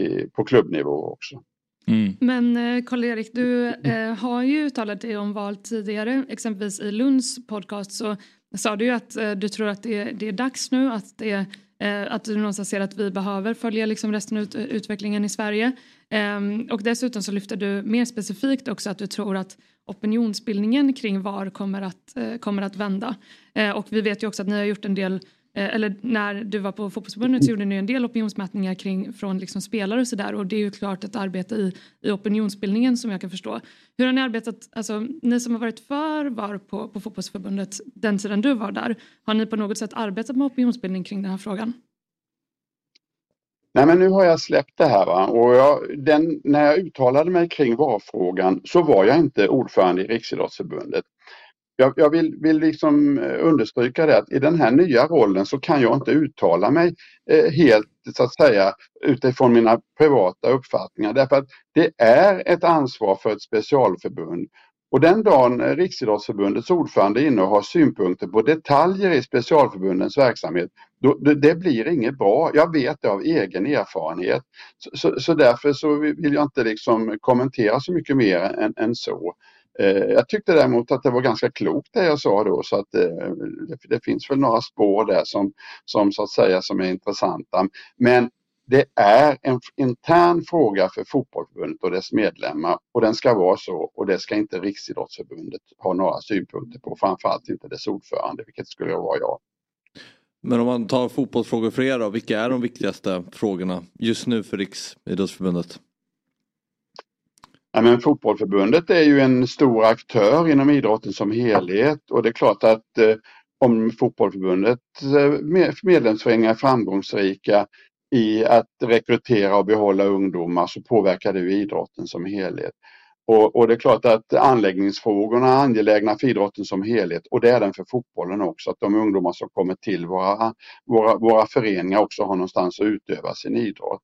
F: i på klubbnivå också.
D: Mm. Men eh, Karl-Erik, du eh, har ju uttalat dig om val tidigare, exempelvis i Lunds podcast så sa du ju att eh, du tror att det, det, är dags nu att, det, eh, att du någonstans ser att vi behöver följa liksom resten av ut, eh, utvecklingen i Sverige. Ehm, och dessutom så lyfter du mer specifikt också att du tror att opinionsbildningen kring VAR kommer att, eh, kommer att vända. Eh, och vi vet ju också att ni har gjort en del Eh, eller när du var på fotbollsförbundet så gjorde ni en del opinionsmätningar kring, från liksom spelare och sådär och det är ju klart ett arbete i, i opinionsbildningen som jag kan förstå. Hur har ni arbetat, alltså ni som har varit för VAR på, på fotbollsförbundet den tiden du var där, har ni på något sätt arbetat med opinionsbildning kring den här frågan?
F: Nej men nu har jag släppt det här va? och jag, den, när jag uttalade mig kring VAR-frågan så var jag inte ordförande i Riksidrottsförbundet. Jag, jag vill, vill liksom eh, understryka det att i den här nya rollen så kan jag inte uttala mig eh, helt så att säga utifrån mina privata uppfattningar därför att det är ett ansvar för ett specialförbund och den dagen eh, Riksidrottsförbundets ordförande är inne och har synpunkter på detaljer i specialförbundens verksamhet, då, det, det, blir inget bra. Jag vet det av egen erfarenhet. Så, så, så, därför så vill jag inte liksom kommentera så mycket mer än, än så. Eh, jag tyckte däremot att det var ganska klokt det jag sa då så att eh, det, det, finns väl några spår där som, som så att säga som är intressanta. Men det är en intern fråga för fotbollförbundet och dess medlemmar och den ska vara så och det ska inte Riksidrottsförbundet ha några synpunkter på, framförallt inte dess ordförande, vilket skulle vara jag.
E: Men om man tar fotbollsfrågor för er då, vilka är de viktigaste frågorna just nu för Riksidrottsförbundet?
F: Ja, men fotbollförbundet är ju en stor aktör inom idrotten som helhet och det är klart att eh, om fotbollförbundets eh, medlemsföreningar är framgångsrika i att rekrytera och behålla ungdomar så påverkar det idrotten som helhet. Och, och, det är klart att anläggningsfrågorna är angelägna för idrotten som helhet och det är den för fotbollen också. Att de ungdomar som kommer till våra, våra, våra föreningar också har någonstans att utöva sin idrott.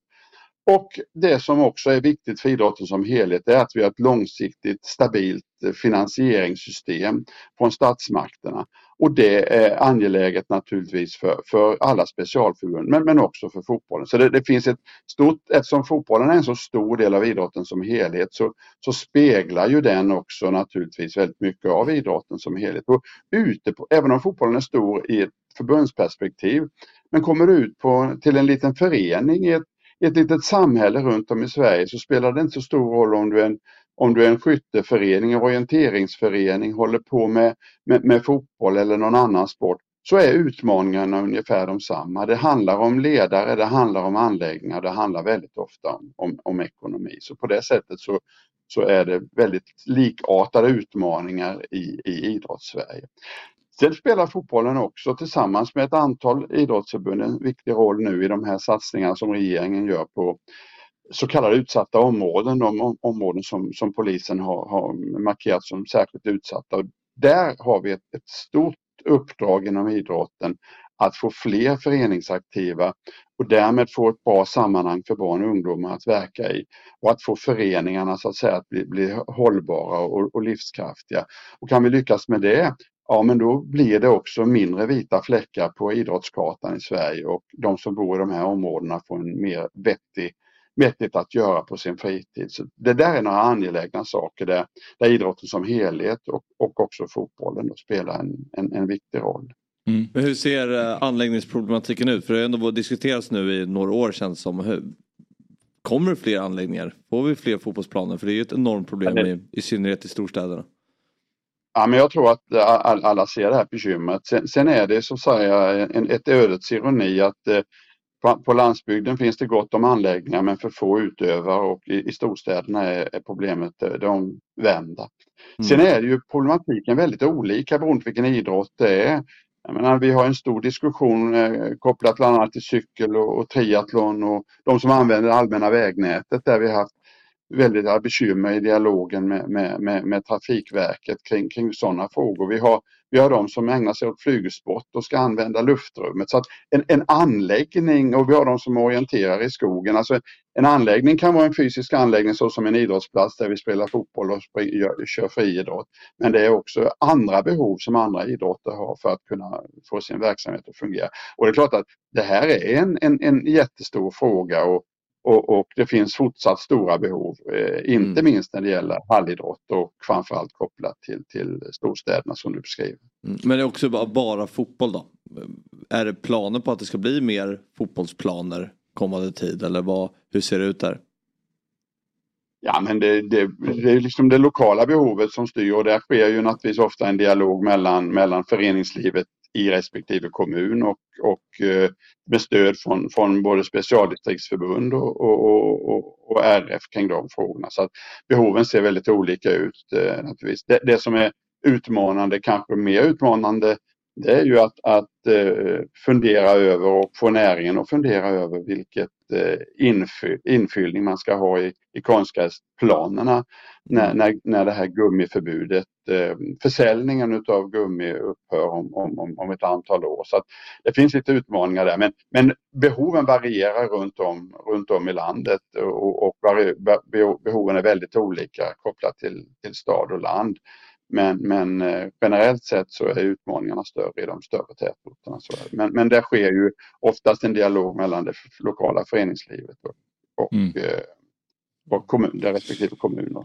F: Och det som också är viktigt för idrotten som helhet är att vi har ett långsiktigt stabilt eh, finansieringssystem från statsmakterna. Och det är angeläget naturligtvis för, för alla specialförbund men, men också för fotbollen. Så det, det, finns ett stort, eftersom fotbollen är en så stor del av idrotten som helhet så, så speglar ju den också naturligtvis väldigt mycket av idrotten som helhet. Och ute på, även om fotbollen är stor i ett förbundsperspektiv men kommer du ut på, till en liten förening i ett, i ett litet samhälle runt om i Sverige så spelar det inte så stor roll om du är en om du är en skytteförening, en orienteringsförening, håller på med, med, med, fotboll eller någon annan sport, så är utmaningarna ungefär de samma. Det handlar om ledare, det handlar om anläggningar, det handlar väldigt ofta om, om, om ekonomi. Så på det sättet så, så är det väldigt likartade utmaningar i, i idrottssverige. Sen spelar fotbollen också tillsammans med ett antal idrottsförbund en viktig roll nu i de här satsningarna som regeringen gör på så kallade utsatta områden, de områden som, som polisen har, har markerat som särskilt utsatta. Där har vi ett, ett stort uppdrag inom idrotten att få fler föreningsaktiva och därmed få ett bra sammanhang för barn och ungdomar att verka i och att få föreningarna så att säga att bli, bli hållbara och, och livskraftiga. Och kan vi lyckas med det, ja men då blir det också mindre vita fläckar på idrottskartan i Sverige och de som bor i de här områdena får en mer vettig vettigt att göra på sin fritid. Så det där är några angelägna saker där, där idrotten som helhet och, och också fotbollen då spelar en, en, en viktig roll.
E: Mm. Men hur ser eh, anläggningsproblematiken ut? För det har ändå diskuterats nu i några år känns som. Hur, kommer det fler anläggningar? Får vi fler fotbollsplaner? För det är ju ett enormt problem det... i, i synnerhet i storstäderna.
F: Ja, men jag tror att alla ser det här bekymret. Sen, sen är det så att säga en, ett ödets ironi att eh, på, landsbygden finns det gott om anläggningar men för få utövare och i, i storstäderna är, är problemet eh, det omvända. Mm. Sen är det ju problematiken väldigt olika beroende på vilken idrott det är. Jag menar, vi har en stor diskussion eh, kopplat bland annat till cykel och, och triathlon och de som använder det allmänna vägnätet där vi har haft väldigt bekymmer i dialogen med, med, med, med Trafikverket kring, kring sådana frågor. Vi har vi har de som ägnar sig åt flygsport och ska använda luftrummet. Så att en, en anläggning och vi har de som orienterar i skogen. Alltså en anläggning kan vara en fysisk anläggning såsom en idrottsplats där vi spelar fotboll och kör friidrott. Men det är också andra behov som andra idrotter har för att kunna få sin verksamhet att fungera. Och det är klart att det här är en, en, en jättestor fråga och och, och, det finns fortsatt stora behov, eh, inte mm. minst när det gäller hallidrott och framförallt kopplat till, till storstäderna som du beskriver.
E: Mm. Men det är också bara, bara fotboll då? Är det planer på att det ska bli mer fotbollsplaner kommande tid eller vad, hur ser det ut där?
F: Ja men det, det, det är liksom det lokala behovet som styr och där sker ju naturligtvis ofta en dialog mellan, mellan föreningslivet i respektive kommun och, och eh, med stöd från, från både specialdistriktsförbund och, och, och, och RF kring de frågorna. Så att behoven ser väldigt olika ut eh, naturligtvis. Det, det som är utmanande, kanske mer utmanande, det är ju att, att eh, fundera över och få näringen att fundera över vilket infy, infyllning man ska ha i, i konstgräsplanerna när, mm. när, när det här gummiförbudet, eh, försäljningen utav gummi upphör om, om, om ett antal år. Så det finns lite utmaningar där men, men behoven varierar runt om, runt om i landet och, och behoven är väldigt olika kopplat till, till stad och land. Men, men eh, generellt sett så är utmaningarna större i de större tätorterna. Men, men där sker ju oftast en dialog mellan det lokala föreningslivet och, och, mm. Eh, och kommun, det respektive kommuner.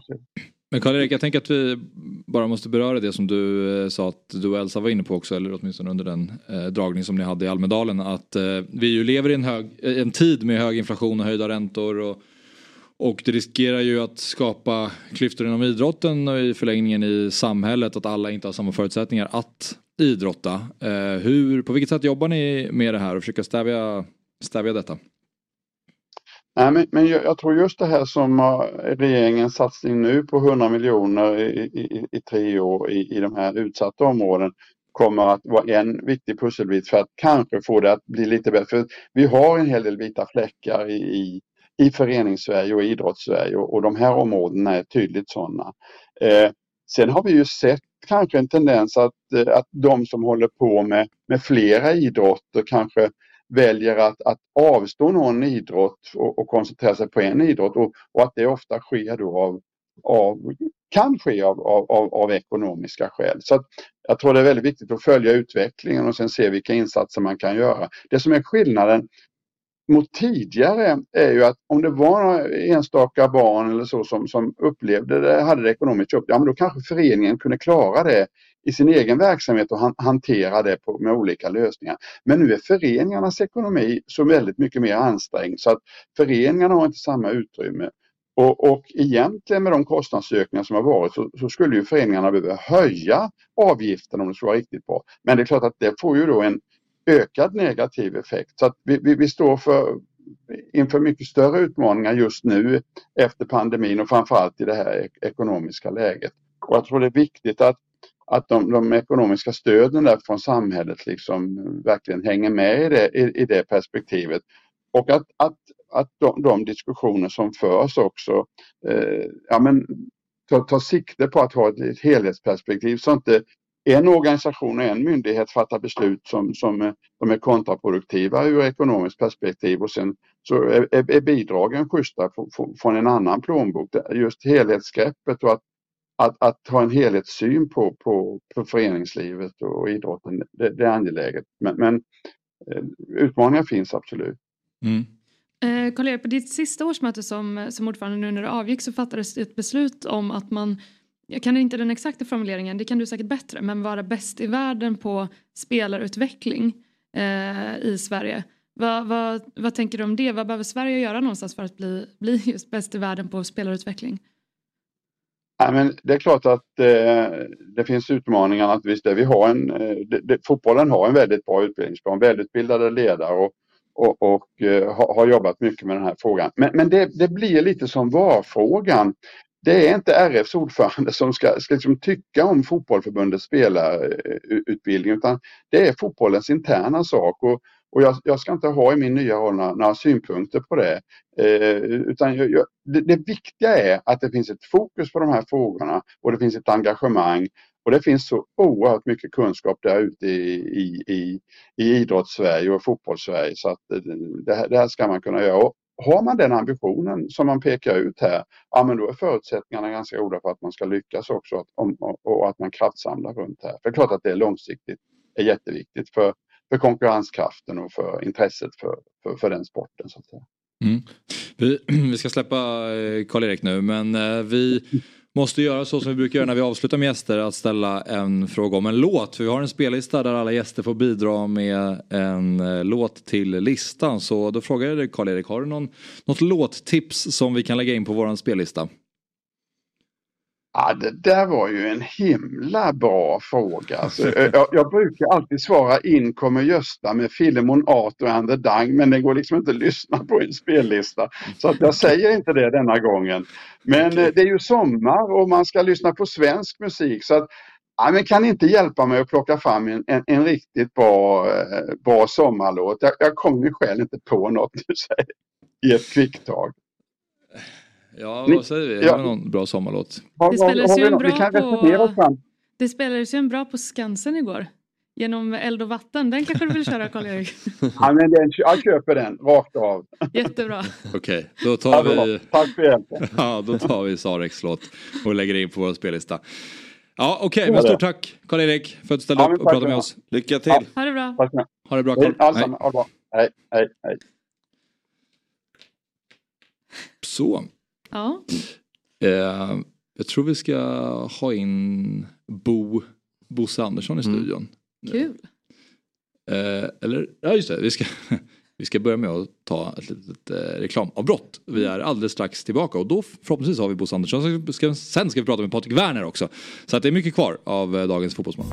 A: Men Karl-Erik, jag tänker att vi bara måste beröra det som du eh, sa att du och Elsa var inne på också, eller åtminstone under den eh, dragning som ni hade i Almedalen. Att eh, vi ju lever i en, hög, en tid med hög inflation och höjda räntor. Och, och det riskerar ju att skapa klyftor inom idrotten och i förlängningen i samhället att alla inte har samma förutsättningar att idrotta. Eh, hur, på vilket sätt jobbar ni med det här och försöker stävja, stävja detta?
F: Nej, men, men jag, jag, tror just det här som eh, regeringens satsning nu på 100 miljoner i, i, i tre år i, i de här utsatta områden kommer att vara en viktig pusselbit för att kanske få det att bli lite bättre. För vi har en hel del vita fläckar i, i föreningssverige förenings-Sverige och idrotts-Sverige och, och de här områdena är tydligt sådana. Eh, sen har vi ju sett kanske en tendens att, eh, att de som håller på med, med flera idrotter kanske väljer att, att avstå någon idrott och, och koncentrera sig på en idrott och, och att det ofta sker då av, av kan ske av, av, av, ekonomiska skäl. Så jag tror det är väldigt viktigt att följa utvecklingen och sen se vilka insatser man kan göra. Det som är skillnaden mot tidigare är ju att om det var enstaka barn eller så som, som upplevde det, hade det ekonomiskt jobb, ja men då kanske föreningen kunde klara det i sin egen verksamhet och han, hantera det på, med olika lösningar. Men nu är föreningarnas ekonomi så väldigt mycket mer ansträngd så att föreningarna har inte samma utrymme. Och, och egentligen med de kostnadsökningar som har varit så, så, skulle ju föreningarna behöva höja avgiften om det skulle vara riktigt bra. Men det är klart att det får ju då en ökad negativ effekt. Så att vi, vi, vi står för inför mycket större utmaningar just nu efter pandemin och framförallt i det här ekonomiska läget. Och jag tror det är viktigt att, att de, de ekonomiska stöden där från samhället liksom verkligen hänger med i det, i, i det perspektivet. Och att, att, att de, de diskussioner som förs också eh, ja, men, tar, tar sikte på att ha ett, ett helhetsperspektiv så inte en organisation och en myndighet fattar beslut som, som de är kontraproduktiva ur ekonomiskt perspektiv och sen så är, är bidragen schyssta från en annan plånbok. Just helhetsgreppet och att, att, att ha en helhetssyn på, på, på föreningslivet och idrotten, det, det är angeläget. Men, men eh, utmaningar finns absolut.
D: Mm. Eh, Karl-Erik, på ditt sista årsmöte som, som ordförande nu när du avgick så fattades ett beslut om att man jag kan inte den exakta formuleringen, det kan du säkert bättre, men vara bäst i världen på spelarutveckling eh, i Sverige. Vad, vad, vad tänker du om det? Vad behöver Sverige göra någonstans för att bli, bli just bäst i världen på spelarutveckling?
F: Ja, men det är klart att eh, det finns utmaningar att visst det. vi har en, eh, det, det, fotbollen har en väldigt bra utbildningsplan, välutbildade ledare och, och, och eh, har, har, jobbat mycket med den här frågan. Men, men det, det, blir lite som var-frågan det är inte RFs ordförande som ska, ska liksom tycka om fotbollförbundets spelarutbildning utan det är fotbollens interna sak. Och, och jag, jag, ska inte ha i min nya roll några, några synpunkter på det. Eh, utan jag, jag, det, det, viktiga är att det finns ett fokus på de här frågorna och det finns ett engagemang. Och det finns så oerhört mycket kunskap där ute i, i, i, i idrottssverige och fotbollssverige så att eh, det det här ska man kunna göra har man den ambitionen som man pekar ut här, ja men då är förutsättningarna ganska goda för att man ska lyckas också att, om, och att man kraftsamlar runt här. För det är klart att det är långsiktigt är jätteviktigt för, för konkurrenskraften och för intresset för, för, för den sporten. Så att säga.
A: Mm. Vi, [clears throat] vi, ska släppa eh, Karl-Erik nu men eh, vi [laughs] måste göra så som vi brukar göra när vi avslutar med gäster att ställa en fråga om en låt. För vi har en spellista där alla gäster får bidra med en eh, låt till listan. Så då frågar jag dig Karl-Erik, har du någon, något låttips som vi kan lägga in på vår spellista?
F: Ja, det där var ju en himla bra fråga. Alltså, [laughs] jag, jag, brukar alltid svara in kommer Gösta med Filemon Arthur and the Dang men det går liksom inte att lyssna på en spellista. Så att jag säger inte det denna gången. Men okay. Eh, det är ju sommar och man ska lyssna på svensk musik så att ja, men kan inte hjälpa mig att plocka fram en, en, en riktigt bra, eh, bra sommarlåt. Jag, jag kommer själv inte på något [laughs] nu säger, i ett kvicktag.
A: Ja, vad säger vi? Har vi någon bra sommarlåt?
D: Det spelades ju en bra på... Det spelades ju en bra på Skansen igår. Genom eld och vatten. Den kanske du vill köra Karl-Erik? [laughs]
F: ja, men den, jag köper den rakt av.
D: Jättebra.
A: Okej, okay, då tar vi...
F: Tack för hjälpen. [laughs]
A: ja, då tar vi Sareks låt och lägger in på vår spellista. Ja, okej, okay, men stort tack Karl-Erik för att du ställde ja, upp och pratade med oss. Lycka till! Ja.
D: Ha det bra!
A: Ha det bra Karl!
F: Hej. Hej, hej, hej.
A: Så.
D: Ja.
A: Eh, jag tror vi ska ha in Bo, Bosse Andersson i mm. studion.
D: Mm. Kul.
A: Eh, eller, ja just det, vi ska, [laughs] vi ska börja med att ta ett litet eh, reklamavbrott. Vi är alldeles strax tillbaka och då förhoppningsvis har vi Bosse Andersson. Ska, sen ska vi prata med Patrik Werner också. Så att det är mycket kvar av eh, dagens Fotbollsmorgon.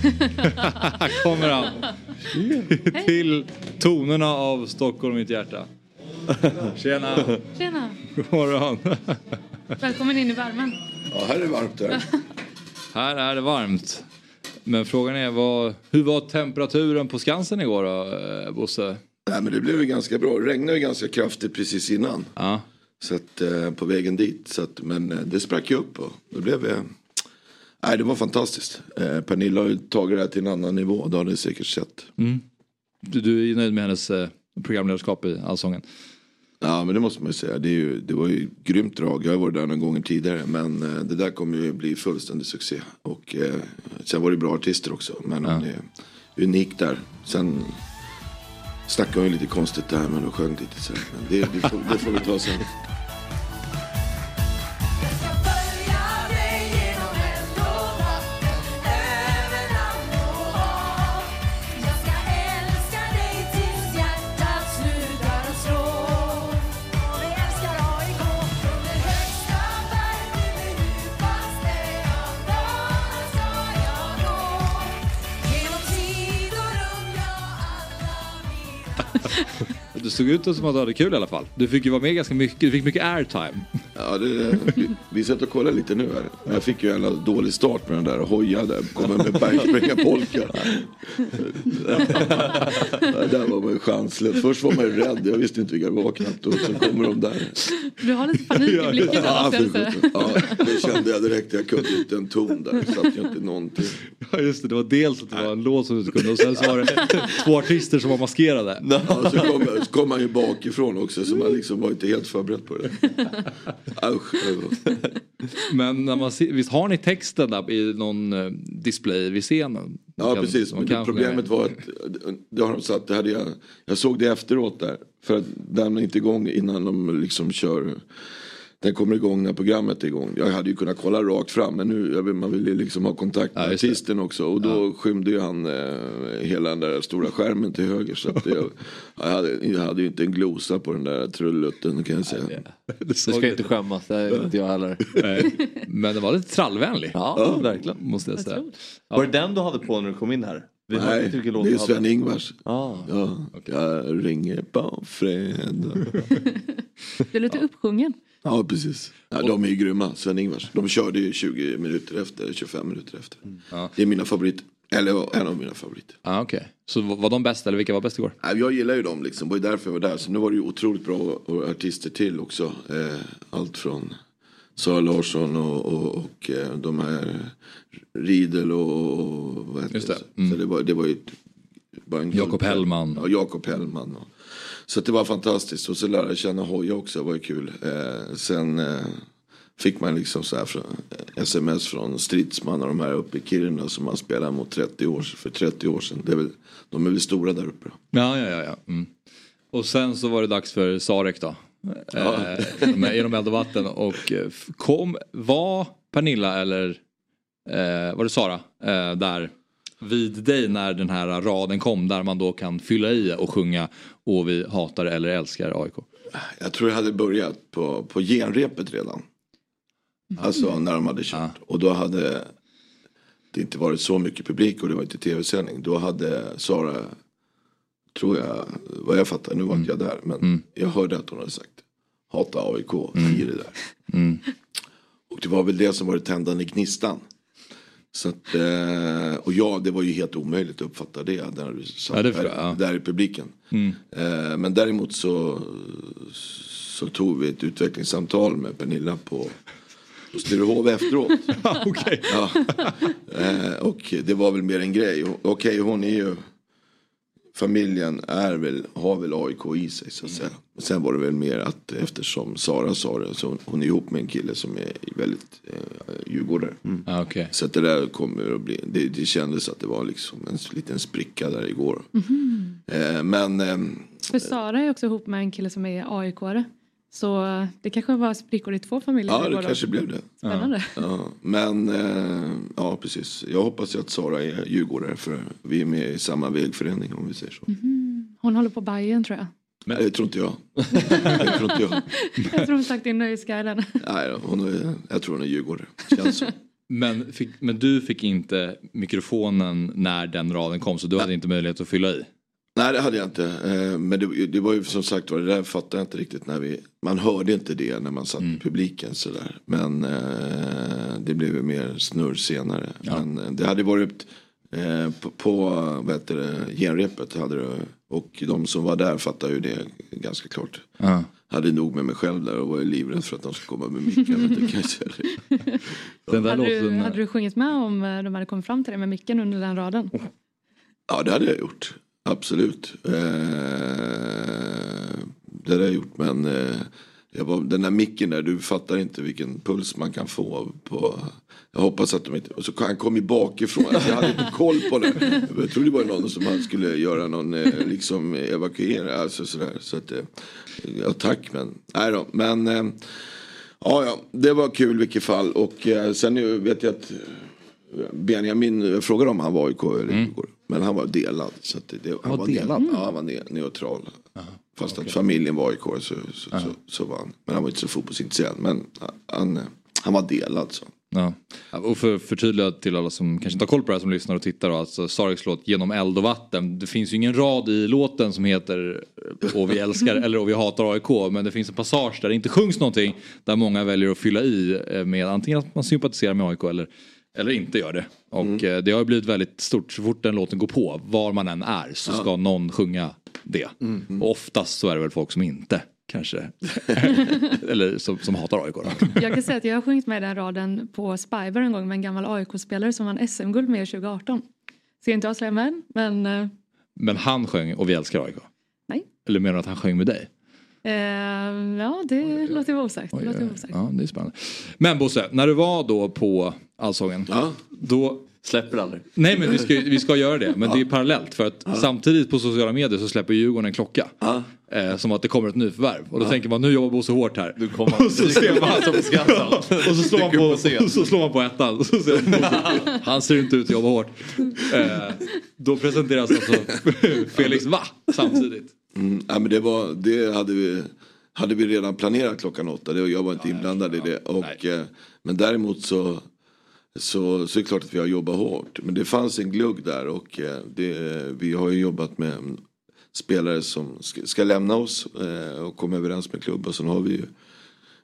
G: [laughs]
A: kommer han. Till tonerna av Stockholm mitt hjärta. Tjena!
D: Tjena!
A: God morgon!
D: Välkommen in i värmen.
H: Ja, här är det varmt. Här. [laughs]
A: här är det varmt. Men frågan är vad, hur var temperaturen på Skansen igår då, eh, Bosse?
H: Nej, men det blev ju ganska bra. Det regnade ju ganska kraftigt precis innan.
A: Ja.
H: Så att, eh, på vägen dit. Så att, men eh, det sprack ju upp och då blev det Nej, det var fantastiskt. Eh, Pernilla har ju tagit det här till en annan nivå. Det har ni säkert sett.
A: Mm. Du, du är nöjd med hennes eh, programledarskap i Allsången?
H: Ja men det måste man ju säga. Det, ju, det var ju grymt drag. Jag har varit där några gånger tidigare. Men eh, det där kommer ju bli fullständig succé. Och eh, sen var det bra artister också. Men hon är unik där. Sen snackade hon ju lite konstigt där men hon sjöng lite så. Men det, det, får, det får vi ta sen.
A: såg ut som att du hade kul i alla fall. Du fick ju vara med ganska mycket, du fick mycket airtime.
H: Ja, det, vi, vi satt och kollade lite nu här. Jag fick ju en dålig start med den där hojade. Kommer med bergspringarpolka. det där var man ju chanslös. Först var man ju rädd. Jag visste inte vilka det var knappt. Och så kommer de där.
D: Du har lite panik i blicken
H: Ja, sjutton. ja, det kände jag direkt. Jag kunde inte en ton där. Det satt ju inte någonting.
A: Ja just det, det var dels att det var en låt som du inte kunde och sen så var det två artister som var maskerade.
H: Ja, så, kom, så kom man ju bakifrån också. Så man liksom var inte helt förberedd på det. Usch. [laughs]
A: Men när man ser, visst har ni texten där i någon eh, display vid scenen?
H: Ja
A: Kan-
H: precis, men
A: kan
H: problemet var att det har de satt, det hade jag, jag såg det efteråt där. För att den är inte igång innan de liksom kör, den kommer igång när programmet är igång. Jag hade ju kunnat kolla rakt fram men nu, jag vill, man vill ju liksom ha kontakt med
A: Ja, just det.
H: artisten också. Och då skymde ju han eh, hela den där stora skärmen till höger. Så att det, [laughs] jag, hade, jag hade ju inte en glosa på den där trullutten kan jag säga.
A: Det [laughs]
B: Du
A: såg
B: ska
A: det.
B: inte skämmas, det är inte jag heller. [laughs]
A: Nej. Men det var lite trallvänlig.
B: Ja, verkligen.
A: Måste jag säga.
B: Var det den du hade på när du kom in här? Vi
H: Nej, det är. Sven-Ingvars.
B: Ah.
H: Ja, jag ringer på fredag.
D: Du är lite uppsjungen.
H: Ja precis. Ja, de är ju grymma, Sven-Ingvars. De körde ju 20 minuter efter, 25 minuter efter.
A: Ja.
H: Det är mina favoriter. Eller en av mina favoriter.
A: Ah, Okej, så var de bäst eller vilka var bäst igår?
H: Jag gillar ju dem liksom, det var ju därför jag var där. Så nu var det ju otroligt bra artister till också. Eh, allt från Sara Larsson och, och, och eh, de här Riedel och, och vad heter
A: Just det.
H: det? Så det var, det var ju ett- bara en
A: Jakob Hellman.
H: Ja, Jakob Hellman. Och, så det var fantastiskt. Och så lärde jag känna Hoja också, det var ju kul. Eh, sen eh, fick man liksom så här från, sms från Stridsman och de här uppe i Kiruna som man spelade mot 30 år, för 30 år sedan. Det är väl, de är väl stora där uppe.
A: Ja, ja, ja. ja. Mm. Och sen så var det dags för Sarek då. Eh, med, genom eld och vatten. Och eh, kom, var Pernilla eller eh, var det Sara eh, där vid dig när den här raden kom där man då kan fylla i och sjunga och vi hatar eller älskar AIK.
H: Jag tror jag hade börjat på, på genrepet redan. Alltså när de hade kört. Och då hade det inte varit så mycket publik och det var inte tv-sändning. Då hade Sara, tror jag, vad jag fattar, nu var inte jag där. Men jag hörde att hon hade sagt hata AIK, i det där.
A: Mm.
H: Och det var väl det som var det tändande gnistan. Så att, eh, och ja, det var ju helt omöjligt att uppfatta det när du satt
A: Ja,
H: där,
A: ja.
H: där i publiken.
A: Mm.
H: Eh, men däremot så, så tog vi ett utvecklingssamtal med Pernilla på, på Sturehov efteråt. [laughs]
A: Okej.
H: ja. eh, och det var väl mer en grej. Okej, hon är ju familjen är väl, har väl AIK i sig så att säga. Men sen var det väl mer att eftersom Sara sa det så hon är ihop med en kille som är väldigt eh, djurgårdare.
A: Ah, okej.
H: Så att det där kommer att bli, det, det kändes att det var liksom en liten spricka där igår.
D: Mhm.
H: Eh, men ehm,
D: För Sara är också ihop med en kille som är AIK-are. Så det kanske var sprickor i två familjer.
H: ja, det
D: då.
H: kanske blev det.
D: Spännande.
H: Ja, men eh, ja, precis. Jag hoppas ju att Sara är djurgårdare för vi är med i samma vägförening om vi säger så.
D: Mhm. Hon håller på Bayern tror jag.
H: Men, det tror inte jag. [laughs] det tror inte jag.
D: Jag tror hon sagt i Nöjesguiden.
H: Nej, hon är, jag tror hon är djurgårdare. Känns så.
A: Men, fick, men du fick inte mikrofonen när den raden kom så du hade inte möjlighet att fylla i?
H: Nej det hade jag inte. Eh, Men det, det var ju som sagt var, det där fattade jag inte riktigt när vi, man hörde inte det när man satt i publiken sådär. Men eh, det blev ju mer snurr senare. Men eh, det hade varit på, på vad heter det, genrepet hade det, och de som var där fattade ju det ganska klart.
A: Ja.
H: Hade nog med mig själv där och var livrädd för att de skulle komma med micken. [laughs]
A: Den där
D: Hade du,
A: låten,
D: hade du sjungit med om de hade kommit fram till dig med micken under den raden?
H: Ja det hade jag gjort. Absolut. Eh, Det hade jag gjort men eh, jag var, den där micken där, du fattar inte vilken puls man kan få på jag hoppas att de inte, och så han kom ju bakifrån, alltså jag hade inte [laughs] koll på det. Jag trodde det var någon som han skulle göra någon eh, liksom evakuera, alltså sådär. Så att, eh, ja tack men, nej då, men eh, ja ja, det var kul i vilket fall och eh, sen vet jag att Benjamin jag frågade om han var i KU eller
A: Mm.
H: Men han var delad. Så det, det, han,
A: var
H: var
A: delad?
H: Ja, han var ne neutral. Fast att familjen var i KU så, så, så, så var han. Men han var inte så fotbollsintresserad. Men han, han var delad så.
A: Ja. Och för att förtydliga till alla som kanske inte har koll på det här som lyssnar och tittar då, alltså Sareks låt Genom eld och vatten. Det finns ju ingen rad i låten som heter Och vi älskar [laughs] eller Och vi hatar AIK men det finns en passage där det inte sjungs någonting där många väljer att fylla i eh, med antingen att man sympatiserar med AIK eller, eller inte gör det. Och eh, det har blivit väldigt stort så fort den låten går på, var man än är så ska någon sjunga det. Och oftast så är det väl folk som inte kanske, [laughs] eller som, som hatar AIK. Då.
D: Jag kan säga att jag har sjungit med den raden på Spybar en gång med en gammal AIK-spelare som vann SM-guld med 2018. Ska inte avslöja men, men eh,
A: Men han sjöng Och vi älskar AIK?
D: Nej.
A: Eller menar du att han sjöng med dig?
D: Eh, ja det låter vara osagt. Det låter vara osagt.
A: Ja, det är spännande. Men Bosse, när du var då på Allsången. Då...
B: Släpper aldrig.
A: Nej men vi ska, vi ska göra det. Men det är parallellt. För att samtidigt på sociala medier så släpper Djurgården en klocka. Eh, som att det kommer ett nyförvärv. Och då tänker man nu jobbar Bosse hårt här. [laughs] och så ser man
B: som [laughs]
A: och så slår man på, så slår man på ettan. Och så ser man, [laughs] han ser inte ut att jobba hårt. Eh, då presenteras alltså Felix Va samtidigt.
H: Mm, ja, men det, var, det hade vi, hade vi redan planerat klockan åtta. Det, jag var inte inblandad i det. Och, eh, men däremot så, så, så är det klart att vi har jobbat hårt. Men det fanns en glugg där och eh, det, vi har ju jobbat med spelare som ska, ska lämna oss eh, och komma överens med klubben. Sen har vi ju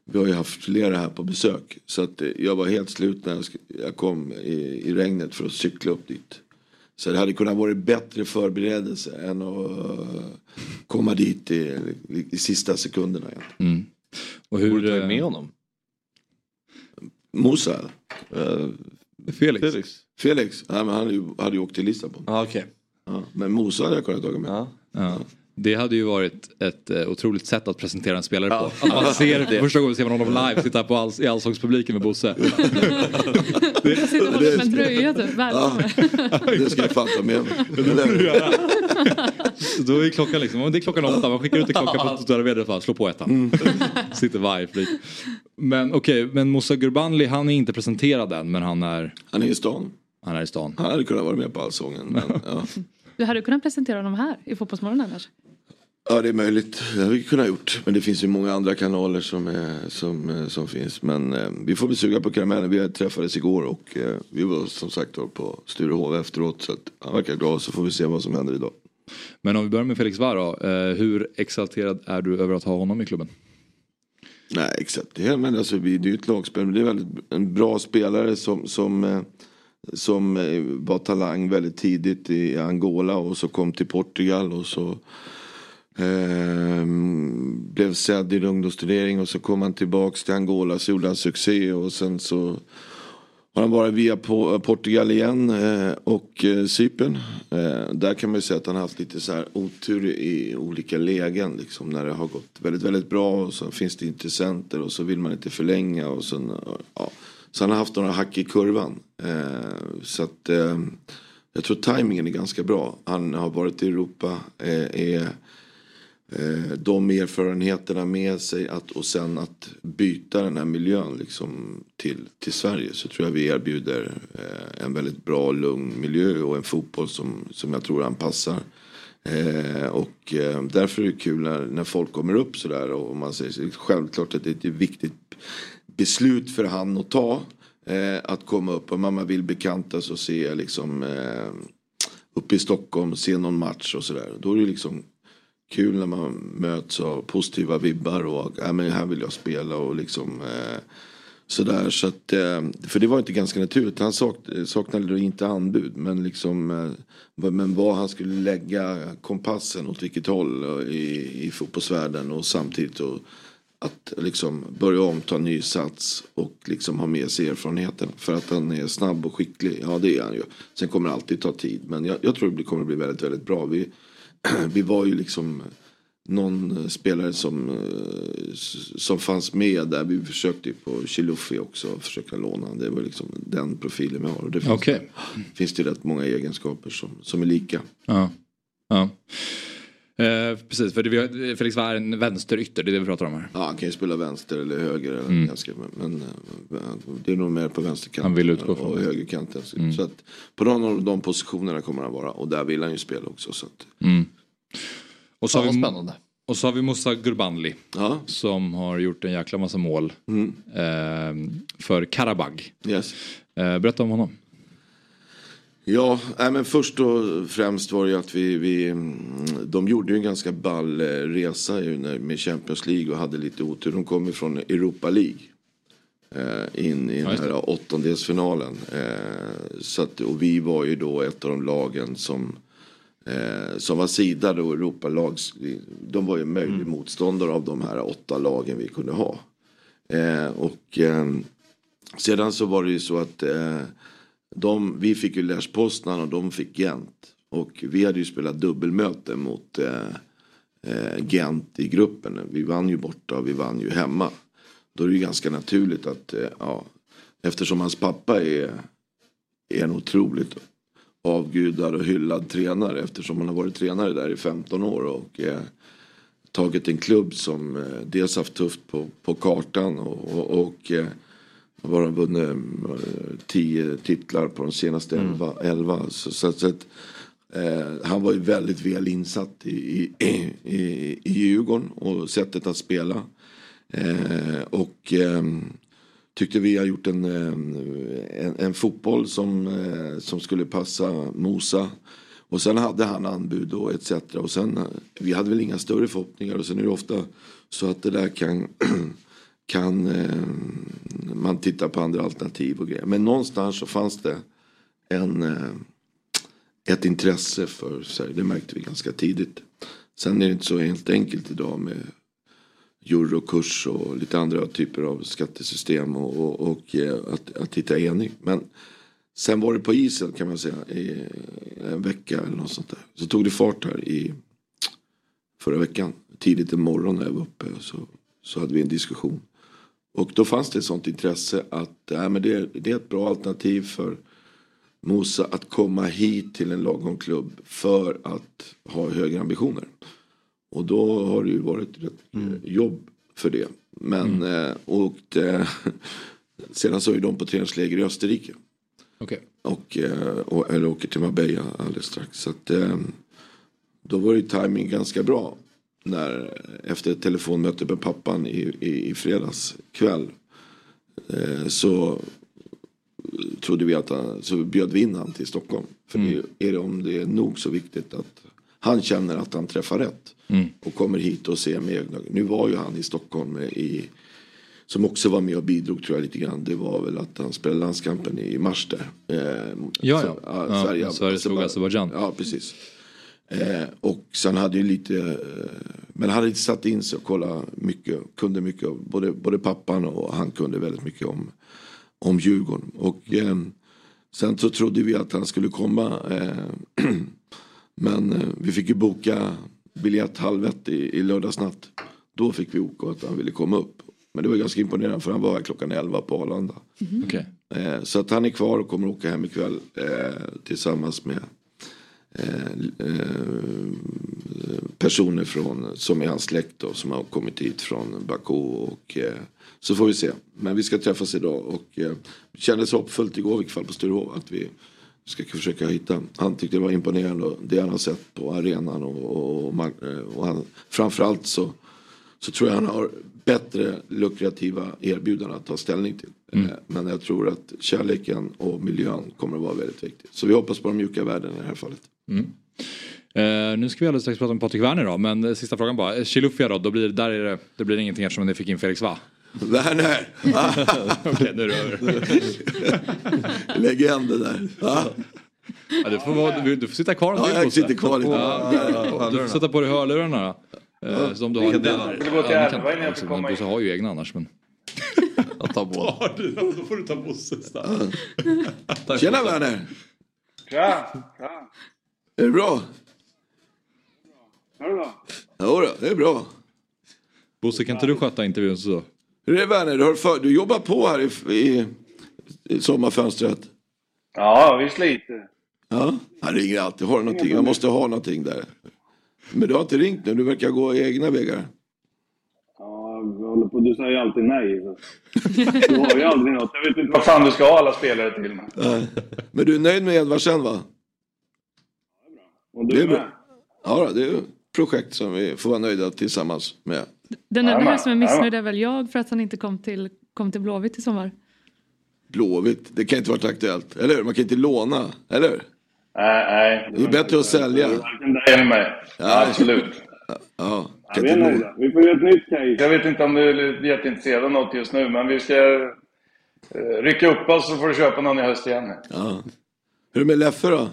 H: vi har ju haft flera här på besök. Så att jag var helt slut när jag, jag kom i, i regnet för att cykla upp dit. Så det hade kunnat vara bättre förberedelse än att eh, komma dit i, i, i sista sekunderna.
A: Mm. Och hur,
B: Borde tagit
A: eh,
B: med honom.
H: Musa? Eh,
A: Felix?
B: Felix.
H: Felix? Nej, men han hade ju, hade ju åkt till Lissabon.
B: Ah, okay.
H: Ja, men Musa hade jag kunnat ta med.
B: Ja.
A: Ja. Det hade ju varit ett eh, otroligt sätt att presentera en spelare
B: Ja.
A: på. Att man ser,
B: Det.
A: första gången ser man honom live sitta på all, i allsångspubliken med Bosse. [laughs]
D: Jag sitter på med en tröja typ. Välkommen.
H: Det ska jag fatta med mig.
A: Då är klockan liksom, om det är klockan åtta, man skickar ut en klocka på medier för slå på ettan. [laughs] Sitter varje flik. Men okej, men Moussa Gurbanli han är inte presenterad än men han är...
H: Han är i stan.
A: Han är i stan.
H: Han hade kunnat vara med på Allsången. Men, ja. [laughs]
D: Du hade kunnat presentera honom här i Fotbollsmorgon annars.
H: Ja det är möjligt. Det har vi kunnat gjort. Men det finns ju många andra kanaler som, är, som, eh, som finns. Men eh, vi får bli suga på karamellen. Vi träffades igår och eh, vi var som sagt då på Sturehov efteråt. Så att han verkar glad så får vi se vad som händer idag.
A: Men om vi börjar med Felix Var då. Eh, hur exalterad är du över att ha honom i klubben?
H: Nej är- men alltså, vi, det är ju ett lagspel. Men det är väldigt, en bra spelare som, som, eh, som eh, var talang väldigt tidigt i Angola och så kom till Portugal och så Ehm, blev sedd i en ungdomsturnering och så kom han tillbaks till Angola så gjorde han succé och sen så har han varit via eh, Portugal igen eh, och eh, Cypern. Där kan man ju säga att han har haft lite så här otur i olika lägen. Liksom, när det har gått väldigt, väldigt bra och så finns det intressenter och så vill man inte förlänga. Och sen, ja. Så han har haft några hack i kurvan. Så att jag tror tajmingen är ganska bra. Han har varit i Europa. Är Eh, de erfarenheterna med sig att, och sen att byta den här miljön liksom till, till Sverige så tror jag vi erbjuder eh, en väldigt bra lugn miljö och en fotboll som, som jag tror han passar. Eh, och eh, därför är det kul när, när folk kommer upp sådär och man säger så, självklart att det är ett viktigt beslut för han att ta. Eh, att komma upp och mamma vill bekantas och se liksom eh, uppe i Stockholm, se någon match och sådär. Då är det liksom kul när man möts av positiva vibbar och ja, men här vill jag spela och liksom eh, sådär. Så att, eh, för det var inte ganska naturligt. Han sak, saknade då inte anbud men liksom eh, men var han skulle lägga kompassen åt vilket håll eh, i, i fotbollsvärlden och samtidigt och att liksom börja om, ta ny sats och liksom ha med sig erfarenheten. För att han är snabb och skicklig, ja det är han ju. Sen kommer det alltid ta tid. Men jag, jag tror det kommer att bli väldigt, väldigt bra. Vi, [clears throat] vi var ju liksom någon eh, spelare som, eh, som fanns med där. Vi försökte ju på Chiluffi också försöka låna. Det var liksom den profilen vi har. Och det finns,
A: Okej.
H: finns det rätt många egenskaper som, som är lika.
A: Ja. ja. Eh, precis, för det, Felix var en vänsterytter, det är det vi pratar om här.
H: Ja, han kan ju spela vänster eller höger. Eller
A: Mm.
H: ganska, men men eh, det är nog mer på vänsterkanten.
A: Han vill utgå från
H: Och
A: det.
H: högerkanten.
A: Mm.
H: Så att på någon av de positionerna kommer han vara. Och där vill han ju spela också. Så att,
A: Mm. Och, så har vi,
E: spännande.
A: och så har vi Moussa Gurbanli.
H: ja.
A: Som har gjort en jäkla massa mål
H: Mm.
A: eh, för Karabag.
H: Yes.
A: Eh, berätta om honom.
H: Ja, nej, men först och främst var det ju att vi, vi mm, de gjorde ju en ganska ball eh, resa med Champions League och hade lite otur. De kom ju från Europa League. Eh, in i den här åttondelsfinalen. Eh, så att, och vi var ju då ett av de lagen som, som var sidade och Europalag. De var ju möjlig
A: Mm.
H: motståndare av de här åtta lagen vi kunde ha. Och ehm, sedan så var det ju så att de, vi fick ju Lech Poznan och de fick Gent. Och vi hade ju spelat dubbelmöte mot eh, eh, Gent i gruppen. Vi vann ju borta och vi vann ju hemma. Då är det ju ganska naturligt att, eh, ja, eftersom hans pappa är, är en otroligt avgudad och hyllad tränare. Eftersom han har varit tränare där i 15 år och eh, tagit en klubb som eh, dels haft tufft på, på kartan och, och, och eh, har bara vunnit eh, tio titlar på de senaste elva. elva. Så, så, så att, eh, han var ju väldigt väl insatt i, i, i, i Djurgården och sättet att spela. Eh, och ehm, tyckte vi har gjort en, ehm, en, en fotboll som, eh, som skulle passa Mosa. Och sen hade han anbud och etc. Och sen, eh, vi hade väl inga större förhoppningar och sen är det ofta så att det där kan, [clears throat] kan eh, man titta på andra alternativ och grejer. Men någonstans så fanns det en, eh, ett intresse för Sverige. Det märkte vi ganska tidigt. Sen är det inte så helt enkelt idag med eurokurs och lite andra typer av skattesystem och, och, och eh, att, att hitta enig. Men sen var det på isen kan man säga i en vecka eller något sånt där. Så tog det fart här i förra veckan. Tidigt i morgon när jag var uppe så, så hade vi en diskussion. Och då fanns det ett sånt intresse att äh, men det, det är ett bra alternativ för Mosa att komma hit till en lagom klubb för att ha högre ambitioner. Och då har det ju varit rätt mycket jobb för det. Men, eh, och det, [laughs] sedan så är de på träningsläger i Österrike.
A: Okej.
H: Och, eh, och, eller åker till Marbella alldeles strax. Så att, eh, då var ju timing ganska bra. När, efter ett telefonmöte med pappan i, i, i fredags kväll. Eh, så trodde vi att han, så bjöd vi in han till Stockholm. För det är det om det är nog så viktigt att han känner att han träffar rätt.
A: Mm.
H: Och kommer hit och ser med egna Nu var ju han i Stockholm i som också var med och bidrog tror jag lite grann. Det var väl att han spelade landskampen i mars där. Eh,
A: Ja,
H: så-
A: ja. Ja,
H: Sverige,
A: Sverige slog Azerbajdzjan.
H: Ja, precis. Eh, och sen hade ju lite, eh, men han hade inte satt in sig och kolla mycket, kunde mycket, både, både pappan och han kunde väldigt mycket om, om Djurgården. Och eh, sen så trodde vi att han skulle komma, eh, [clears throat] men eh, vi fick ju boka biljett halv ett i, i lördagsnatt. Då fick vi OK att han ville komma upp. Men det var ganska imponerande för han var här klockan 11 på Arlanda.
A: Okej.
H: Eh, så att han är kvar och kommer åka hem ikväll eh, tillsammans med eh, eh, personer från, som är hans släkt och som har kommit hit från Baku. Och, eh, så får vi se. Men vi ska träffas idag och eh, det kändes hoppfullt igår kväll på Sturehof att vi ska försöka hitta. Han tyckte det var imponerande och det han har sett på arenan och, och, och, eh, och han, framförallt så så tror jag han har bättre lukrativa erbjudanden att ta ställning till.
A: Mm.
H: Eh, Men jag tror att kärleken och miljön kommer att vara väldigt viktigt. Så vi hoppas på de mjuka värdena i det här fallet.
A: Eh, nu ska vi alldeles strax prata om Patrik Werner då, men eh, sista frågan bara. Eh, Chilufya då, då blir, där är det, det blir ingenting eftersom ni fick in Felix va?
H: Werner! [laughs]
A: Okej, nu är det över. [laughs]
H: Legenden där. Ja.
A: Ja, du, får, vara- du, du får sitta kvar en
H: Ja, jag sitter kvar lite.
A: Ja, ja, Du får sätta på dig hörlurarna då. Eh, som du har där.
I: Det går till
A: Ja, ni kan-
I: elva innan jag
A: också,
I: får
A: men
I: komma
A: Bosse har ju egna annars. Men... [laughs]
E: Jag tar båda.
A: Då får du ta Bosses
H: Tjena Werner!
I: Tja!
H: Är det bra?
I: Hör du då?
H: Jo då, det är bra.
A: Bosse, kan inte du sköta intervjun så?
H: Hur är det Werner? Du, har för, du jobbar på här i, i, i sommarfönstret.
I: Ja, vi sliter.
H: Ja, han ringer alltid. Har du någonting? Jag måste ha någonting där. Men du har inte ringt nu. Du verkar gå egna vägar.
I: Ja, håller på. Du säger ju alltid nej. Så. Du har ju aldrig något. Jag vet inte vad fan du ska ha alla spelare till. Men
H: du är nöjd med Edvardsen va?
I: Och
H: Det
I: du
H: är bra.
I: med?
H: Ja, det är ett projekt som vi får vara nöjda tillsammans med.
D: Den enda här som är missnöjd är väl jag för att han inte kom till, kom till Blåvitt i sommar.
H: Blåvitt, det kan inte varit aktuellt. Eller hur? Man kan inte låna, eller hur?
I: Nej, nej.
H: Det är bättre att sälja.
I: Varken dig eller mig.
H: Ja.
I: Absolut.
H: Ja,
I: Ja, vi är nöjda. Vi får göra ett nytt case. Jag vet inte om du är jätteintresserad av något just nu, men vi ska eh, rycka upp oss så får du köpa någon i höst igen.
H: Ja. Hur är det med Leffe då?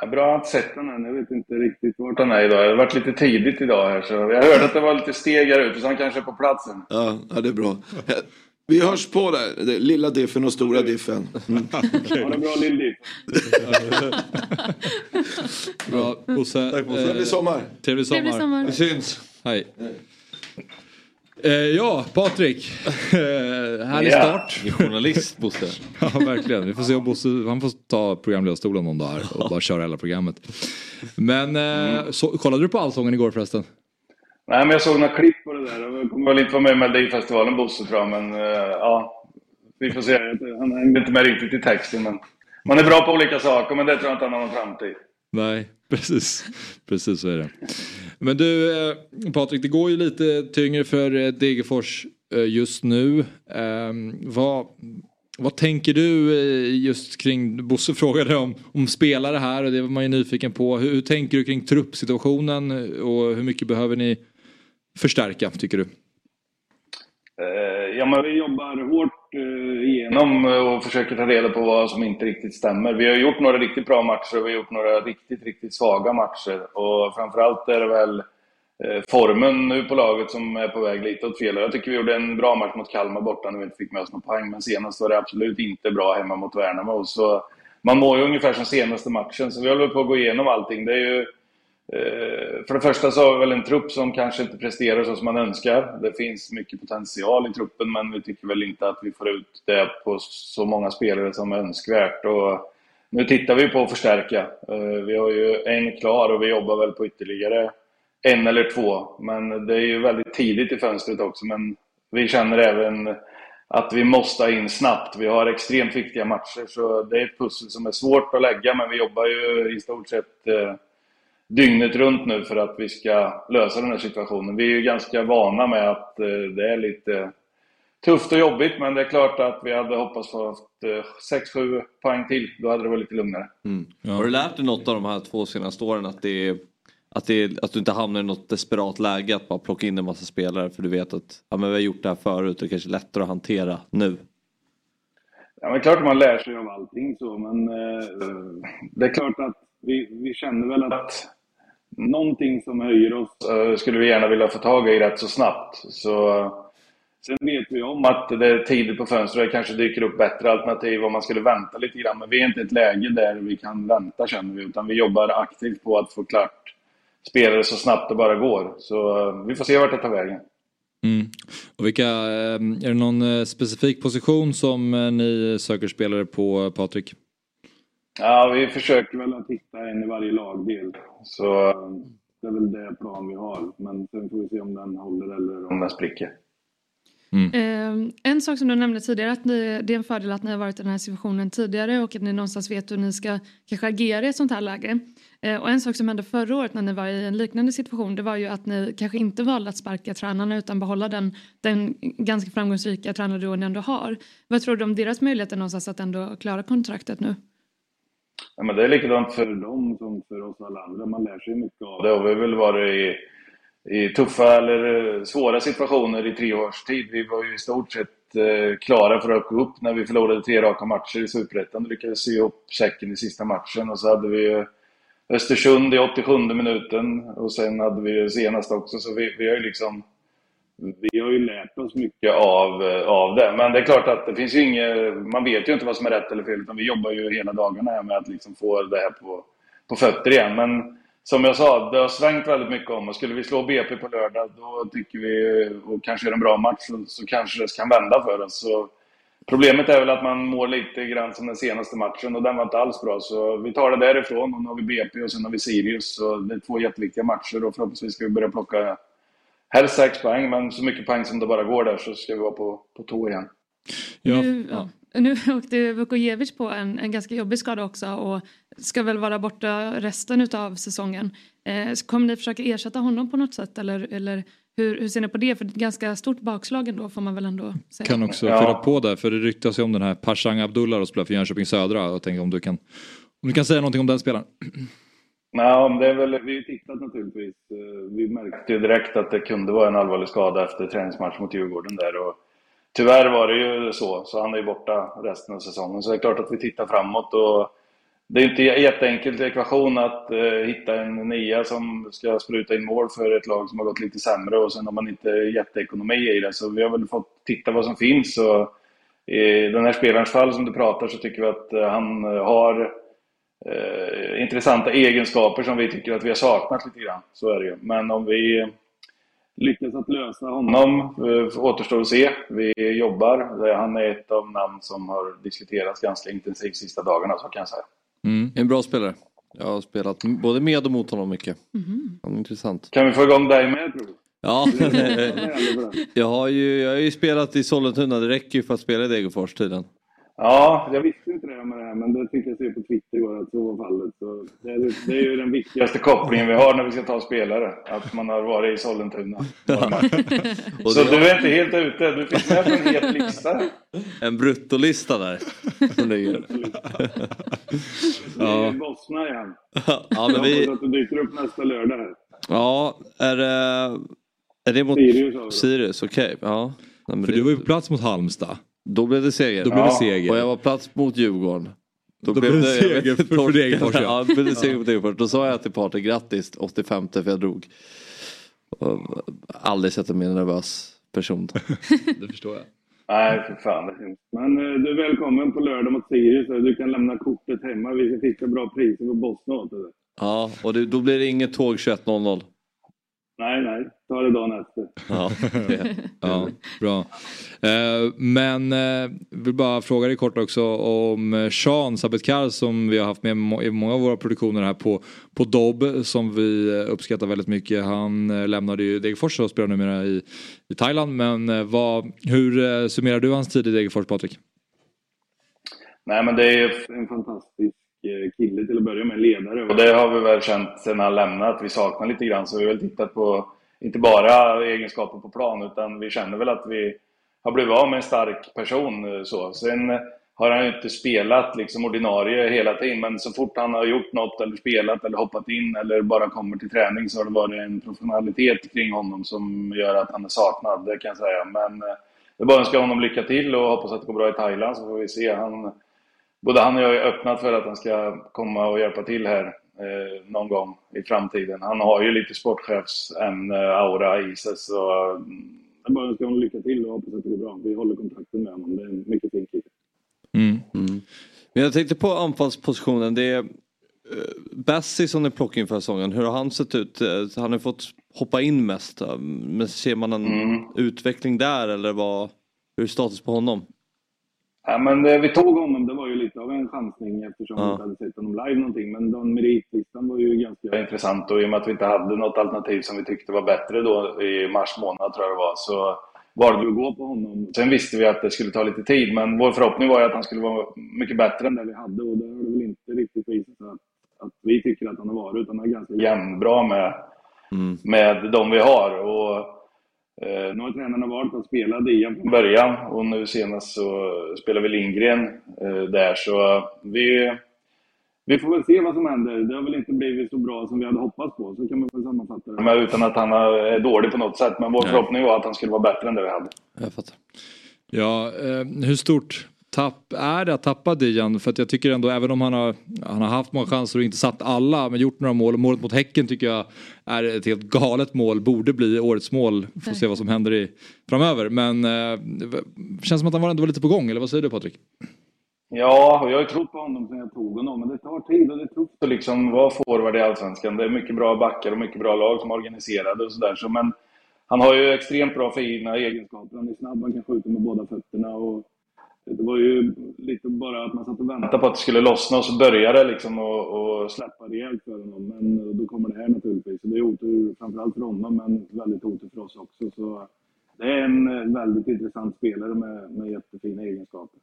I: Ja, bra, inte sett den än. Jag vet inte riktigt vart han är idag. Det har varit lite tidigt idag här, så jag hörde att det var lite steg här ute, så han kanske är på platsen.
H: Ja, ja det är bra. Vi hörs på där. Det lilla diffen och stora diffen. Mm. [laughs]
I: Ha det bra, Lildi. [laughs]
A: Bra, Bosse.
H: Tack Bosse. Trevlig sommar.
A: Trevlig sommar.
D: Trevlig sommar.
A: Vi syns. Hej. Eh, ja, Patrik. Eh, härlig
I: Ja.
A: start.
B: Ingen journalist Bosse. [laughs]
A: Ja, verkligen. Vi får se om Bosse, han får ta programledarstolen någon dag här och bara köra hela programmet. Men eh, så, kollade du på Allsången igår förresten?
I: Nej, men jag såg några klipp på det där. Jag kommer väl inte vara med i Melodifestivalen, Bosse, tror jag. Men eh, ja, vi får se. Han hängde inte med riktigt i texten. Men man är bra på olika saker, men det tror jag inte han har någon framtid.
A: Nej, [laughs] precis. Precis så är det. Men du eh, Patrik, det går ju lite tyngre för eh, Degerfors eh, just nu. Ehm, vad, vad tänker du just kring, Bosse frågade om, om spelare här och det var man ju nyfiken på. Hur, hur tänker du kring truppsituationen och hur mycket behöver ni förstärka tycker du?
I: Ja, men vi jobbar hårt Eh, igenom eh, och försöker ta reda på vad som inte riktigt stämmer. Vi har gjort några riktigt bra matcher och vi har gjort några riktigt, riktigt svaga matcher. Och framförallt är det väl eh, formen nu på laget som är på väg lite åt fel. Jag tycker vi gjorde en bra match mot Kalmar borta när vi inte fick med oss någon poäng. Men senast var det absolut inte bra hemma mot Värnamo. Så man mår ju ungefär som senaste matchen. Så vi håller på att gå igenom allting. Det är ju Eh, för det första så har vi väl en trupp som kanske inte presterar så som man önskar. Det finns mycket potential i truppen men vi tycker väl inte att vi får ut det på så många spelare som är önskvärt. Och nu tittar vi på att förstärka. Eh, vi har ju en klar och vi jobbar väl på ytterligare en eller två. Men det är ju väldigt tidigt i fönstret också. Men vi känner även att vi måste in snabbt. Vi har extremt viktiga matcher så det är ett pussel som är svårt att lägga men vi jobbar ju i stort sett eh, dygnet runt nu för att vi ska lösa den här situationen. Vi är ju ganska vana med att eh, det är lite tufft och jobbigt, men det är klart att vi hade hoppats få haft 6-7 poäng till. Då hade det varit lite lugnare.
B: Har du lärt dig något av de här två senaste åren? Att, det är, att, det är, att du inte hamnar i något desperat läge att bara plocka in en massa spelare för du vet att ja, men vi har gjort det här förut och det är kanske är lättare att hantera nu.
I: Ja, men klart att man lär sig av allting så, men eh, det är klart att vi, vi känner väl att någonting som höjer oss eh, skulle vi gärna vilja få tag i rätt så snabbt. Så, eh, sen vet vi om att det är tidigt på fönstret, det kanske dyker upp bättre alternativ om man skulle vänta lite grann. Men vi är inte i ett läge där vi kan vänta känner vi, utan vi jobbar aktivt på att få klart spelare så snabbt det bara går. Så eh, vi får se vart det tar vägen.
A: Mm. Och vilka, är det någon specifik position som ni söker spelare på Patrik?
I: Ja, vi försöker väl att hitta en i varje lagdel. Så eh, det är väl det plan vi har. Men sen får vi se om den håller eller om den spricker.
D: Eh, en sak som du nämnde tidigare, att ni, det är en fördel att ni har varit i den här situationen tidigare och att ni någonstans vet hur ni ska kanske agera i ett sånt här läge. Eh, och en sak som hände förra året när ni var i en liknande situation, det var ju att ni kanske inte valde att sparka tränarna utan behålla den, den ganska framgångsrika tränarduon ni ändå har. Vad tror du om deras möjligheter någonstans att ändå klara kontraktet nu?
I: Ja, men det är likadant för dem som för oss alla andra. Man lär sig mycket av det. Och vi har väl varit i, i tuffa eller eh, svåra situationer i tre års tid. Vi var ju i stort sett eh, klara för att gå upp när vi förlorade tre raka matcher i Superettan. Vi lyckades sy ihop säcken i sista matchen. Och så hade vi eh, Östersund i 87 minuten och sen hade vi det senast också. Så vi, vi har ju liksom vi har ju lärt oss mycket av, eh, av det. Men det är klart att det finns ju inget, man vet ju inte vad som är rätt eller fel. Utan vi jobbar ju hela dagarna här med att liksom få det här på, på fötter igen. Men som jag sa, det har svängt väldigt mycket om och skulle vi slå BP på lördag då tycker vi, och kanske är en bra match, så, så kanske det kan vända för oss. Så problemet är väl att man mår lite grann som den senaste matchen och den var inte alls bra. Så vi tar det därifrån och nu har vi BP och sen har vi Sirius. Så det är två jätteviktiga matcher och förhoppningsvis ska vi börja plocka helst sex poäng, men så mycket poäng som det bara går där så ska vi vara på, på tå igen.
D: Ja, nu, ja. nu åkte Vukojevic på en, en ganska jobbig skada också och ska väl vara borta resten av säsongen. Eh, kommer ni försöka ersätta honom på något sätt eller, eller hur, hur ser ni på det? För det är ett ganska stort bakslag ändå får man väl ändå säga.
A: Kan också ja. fylla på där för det ryktas ju om den här Pashang Abdullah och spelar för Jönköping Södra. Jag tänker om du kan, om du kan säga någonting om den spelaren.
I: Nej, det är väl, vi har tittat naturligtvis. Eh, vi märkte ju direkt att det kunde vara en allvarlig skada efter träningsmatch mot Djurgården där. Och tyvärr var det ju så, så han är ju borta resten av säsongen. Så det är klart att vi tittar framåt. Och det är inte en jätteenkel ekvation att eh, hitta en nia som ska spruta in mål för ett lag som har gått lite sämre och sen har man inte jätteekonomi i det. Så vi har väl fått titta vad som finns. Och I den här spelarens fall som du pratar så tycker vi att eh, han har uh, intressanta egenskaper som vi tycker att vi har saknat lite grann. Så är det ju. Men om vi lyckas att lösa honom eh, återstår att se. Vi jobbar. Han är ett av namn som har diskuterats ganska intensivt sista dagarna, så kan jag säga.
B: Mm. En bra spelare. Jag har spelat både med och mot honom mycket. Mm. Han är intressant.
I: Kan vi få igång dig med tror du?
B: Ja, [laughs] jag har, ju, jag har ju spelat i Sollentuna, det räcker ju för att spela i Degerfors tydligen.
I: Ja, jag visste inte det med det här, men det fick jag se på Twitter igår att så var fallet. Så det, är, det är ju den viktigaste kopplingen vi har när vi ska ta spelare, att man har varit i Sollentuna. [laughs] så du är inte helt ute, du finns med på en het lista. [laughs]
B: En bruttolista där. Som ligger.
I: ja. Det är [laughs] Bosna igen.
B: ja, men vi...
I: Jag hoppas att du dyker upp nästa lördag här.
B: Ja, är det, är det mot Sirius? Sirius, okej. Okay. Ja.
A: För du var ju på plats mot Halmstad.
B: Då blev det seger.
A: Då blev det seger.
B: Och jag var plats mot Djurgården.
A: Då, Då blev det seger för, för Degerfors.
B: ja, det blev det seger för Degerfors. Då sa jag till Patrik grattis 85 för jag drog. Och aldrig sett en mer nervös person. [laughs]
A: det förstår jag.
I: Nej, för fan. Men eh, du är välkommen på lördag mot Sirius. Du kan lämna kortet hemma. Vi ska fixa bra priser på Boston.
B: Ja, och det, då blir det inget tåg 21.00.
I: Nej, nej. Ta det dagen efter.
B: Ja, [laughs]
A: ja bra. Eh, men eh, vill bara fråga dig kort också om Sean Sabetkar som vi har haft med i många av våra produktioner här på, på Dobb som vi uppskattar väldigt mycket. Han eh, lämnade ju Degerfors och spelar numera i, i Thailand. Men eh, vad, hur eh, summerar du hans tid i Degerfors Patrik?
I: Nej men det är en fantastisk Eh, Eh, kille till att börja med, ledare. Och det har vi väl känt sen han lämnade att vi saknar lite grann. Så vi har väl tittat på, inte bara egenskaper på plan, utan vi känner väl att vi har blivit av med en stark person. Eh, så. Sen har han ju inte spelat liksom ordinarie hela tiden, men så fort han har gjort något eller spelat eller hoppat in eller bara kommer till träning så har det varit en professionalitet kring honom som gör att han är saknad, det kan jag säga. Men eh, jag det är bara att önska honom lycka till och hoppas att det går bra i Thailand så får vi se. Han, både han och jag är öppnat för att han ska komma och hjälpa till här eh, någon gång i framtiden. Han har ju lite sportchefsämne, aura i sig så jag bara önskar honom lycka till och hoppas att det går bra. Vi håller kontakten med honom. Det är en mycket fin kille.
B: Mm. Mm. Men jag tänkte på anfallspositionen. Det är uh, Bassi som ni plockade in för säsongen. Hur har han sett ut? Eh, han har fått hoppa in mest. Men ser man en mm. utveckling där eller vad, hur är status på honom?
I: Ja, men det, vi tog honom, lite av en chansning eftersom ja. vi inte hade sett honom live någonting. Men den meritlistan var ju ganska intressant och i och med att vi inte hade något alternativ som vi tyckte var bättre då i mars månad tror jag det var, så valde vi att gå på honom. Sen visste vi att det skulle ta lite tid, men vår förhoppning var ju att han skulle vara mycket bättre än det vi hade och det har det väl inte riktigt visat sig att, att vi tycker att han har varit, utan han är ganska jämnbra med, mm. med de vi har. Och Eh, nu har tränarna valt att spela Dian från början och nu senast så spelar vi Lindgren eh, där så vi, vi får väl se vad som händer. Det har väl inte blivit så bra som vi hade hoppats på, så kan man väl sammanfatta det. Men utan att han är dålig på något sätt, men vår förhoppning var att han skulle vara bättre än det vi hade.
B: Jag fattar.
A: Ja, eh, hur stort tapp är det att tappa Dian? För att jag tycker ändå, även om han har, han har haft många chanser och inte satt alla, men gjort några mål. Målet mot Häcken tycker jag är ett helt galet mål, borde bli årets mål. Får se vad som händer i, framöver. Men eh, känns som att han var ändå var lite på gång, eller vad säger du Patrik?
I: Ja, och jag har ju trott på honom sedan jag tog honom, men det tar tid och det är tufft att liksom vara forward i Allsvenskan. Det är mycket bra backar och mycket bra lag som är organiserade och sådär. Så, men han har ju extremt bra fina egenskaper. Han är snabb, han kan skjuta med båda fötterna. Och det var ju lite bara att man satt och väntade på att det skulle lossna och så började det liksom att släppa rejält för honom. Men då kommer det här naturligtvis. Så det är otur framförallt för honom, men väldigt otur för oss också. Så det är en väldigt intressant spelare med, med jättefina egenskaper.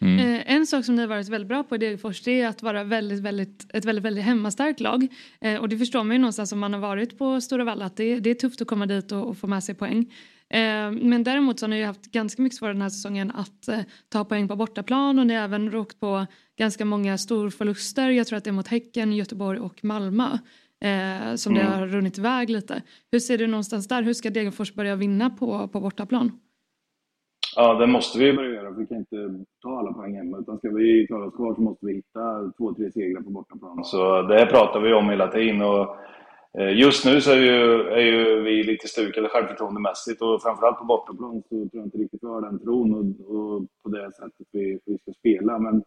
D: Mm. Eh, en sak som ni har varit väldigt bra på i Degerfors det är att vara väldigt, väldigt, ett väldigt, väldigt hemmastarkt lag. Eh, och det förstår man ju någonstans om man har varit på Stora Valla att det, det är tufft att komma dit och, och få med sig poäng. Eh, men däremot så har ni haft ganska mycket svårare den här säsongen att eh, ta poäng på bortaplan och ni har även råkat på ganska många storförluster. Jag tror att det är mot Häcken, Göteborg och Malmö eh, som mm. det har runnit iväg lite. Hur ser du någonstans där? Hur ska Degerfors börja vinna på, på bortaplan?
I: Ja, det måste vi börja göra. Vi kan inte ta alla poäng hemma. Utan ska vi klara oss kvar så måste vi hitta två, tre segrar på bortaplan. Så det pratar vi om hela tiden. Och Eh, just nu så är ju, är ju vi lite stukade självförtroendemässigt och framförallt på bortaplan så tror jag inte riktigt vi har den tron och, och på det sättet vi, vi ska spela. Men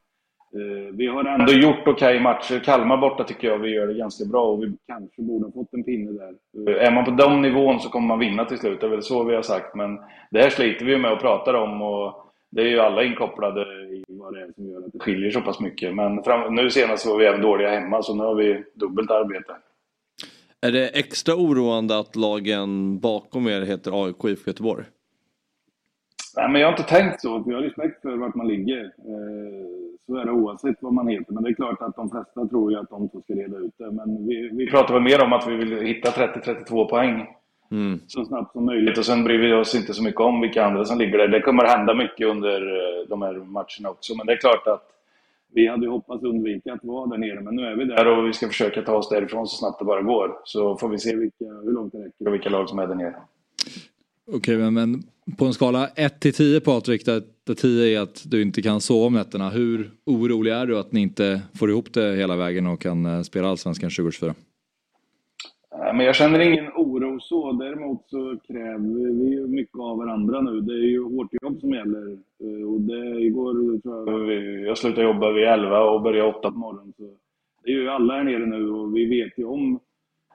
I: Eh, vi har ändå gjort okej okay matcher. Kalmar borta tycker jag vi gör det ganska bra och vi kanske borde ha fått en pinne där. Eh, är man på den nivån så kommer man vinna till slut, det är väl så vi har sagt. Men det här sliter vi med och pratar om och det är ju alla inkopplade i vad det är som gör att det skiljer så pass mycket. Men fram, nu senast var vi även dåliga hemma, så nu har vi dubbelt arbete.
B: Är det extra oroande att lagen bakom er heter AIK IFK Göteborg?
I: Nej, men jag har inte tänkt så, för jag har respekt för vart man ligger. Eh, så är det oavsett vad man heter. Men det är klart att de flesta tror ju att de två ska reda ut det. Men vi, vi pratar väl mer om att vi vill hitta 30-32 poäng mm. så snabbt som möjligt. Och sen bryr vi oss inte så mycket om vilka andra som ligger där. Det kommer hända mycket under eh, de här matcherna också. Men det är klart att vi hade hoppats undvika att vara där nere, men nu är vi där och vi ska försöka ta oss därifrån så snabbt det bara går. Så får vi se vilka, hur långt det räcker och vilka lag som är där nere.
A: Okej, men, men på en skala 1 till 10 Patrik, där, där 10 är att du inte kan sova om nätterna. Hur orolig är du att ni inte får ihop det hela vägen och kan eh, spela Allsvenskan 2024?
I: Men jag känner ingen oro så. Däremot så kräver vi ju mycket av varandra nu. Det är ju hårt jobb som gäller. Eh, och det, igår tror jag, jag slutade jobba vid 11 och började 8 på morgonen. Så det är ju alla här nere nu och vi vet ju om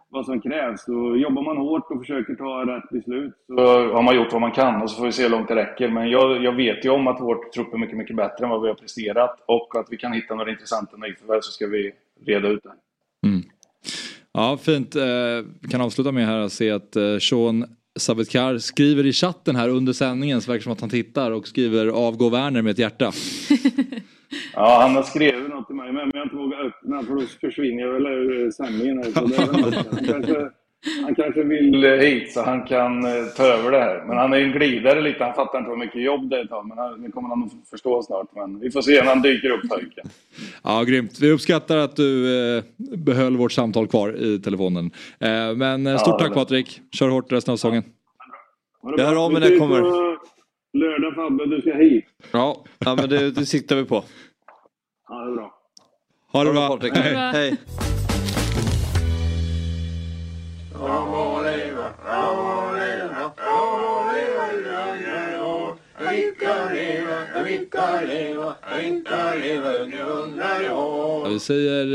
I: vad som krävs. Och jobbar man hårt och försöker ta rätt beslut så har man gjort vad man kan och så får vi se hur långt det räcker. Men jag, jag vet ju om att vår trupp är mycket, mycket bättre än vad vi har presterat och att vi kan hitta några intressanta nyförvärv så ska vi reda ut det. Mm.
A: Ja, fint. Eh, vi kan avsluta med här att se att eh, Sean Sabetkar skriver i chatten här under sändningen så verkar som att han tittar och skriver avgå Werner med ett hjärta. [laughs]
I: Ja, han har skrivit något till mig men jag har inte vågat öppna för då försvinner jag väl ur sändningen. Här, han, [laughs] kanske, han kanske vill hit så han kan eh, ta över det här. Men han är ju en glidare lite. Han fattar inte hur mycket jobb det är ett tag. Men det kommer han att förstå snart. Men vi får se när han dyker upp pojken.
A: Ja, grymt. Vi uppskattar att du eh, behöll vårt samtal kvar i telefonen. Eh, men eh, stort ja, tack Patrik. Kör hårt resten av säsongen.
B: Ja. Jag hör av mig när jag kommer.
I: Lördag Fabbe, du ska hit.
B: Ja, ja men det, det siktar vi på.
I: Ja, det är bra.
A: Ha det bra.
B: Hej. Hej.
A: Vi säger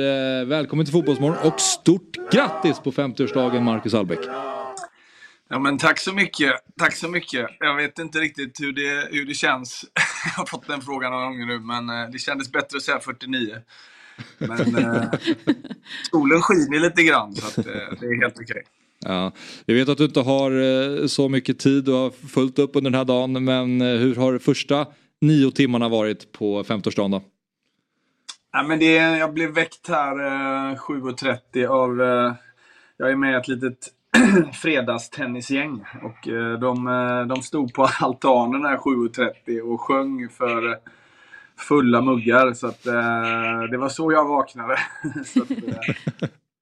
A: eh, välkommen till Fotbollsmorgon och stort grattis på 50-årsdagen Marcus Albeck.
J: Ja, men tack så mycket. Tack så mycket. Jag vet inte riktigt hur det, hur det känns. [laughs] Jag har fått den frågan några gånger nu, men eh, det kändes bättre att säga 49. Men eh, solen skiner lite grann, så att, eh, det är helt okej. Okay.
A: Ja, vi vet att du inte har eh, så mycket tid och har fullt upp under den här dagen, men eh, hur har första nio timmarna varit på 50-årsdagen då?
J: Ja, men det, jag blev väckt här eh, 7.30 av... Eh, jag är med i ett litet [clears throat] fredagstennisgäng. Och eh, de, eh, de stod på altanen här 7.30 och sjöng för fulla muggar. Så att, eh, det var så jag vaknade. [laughs] så att,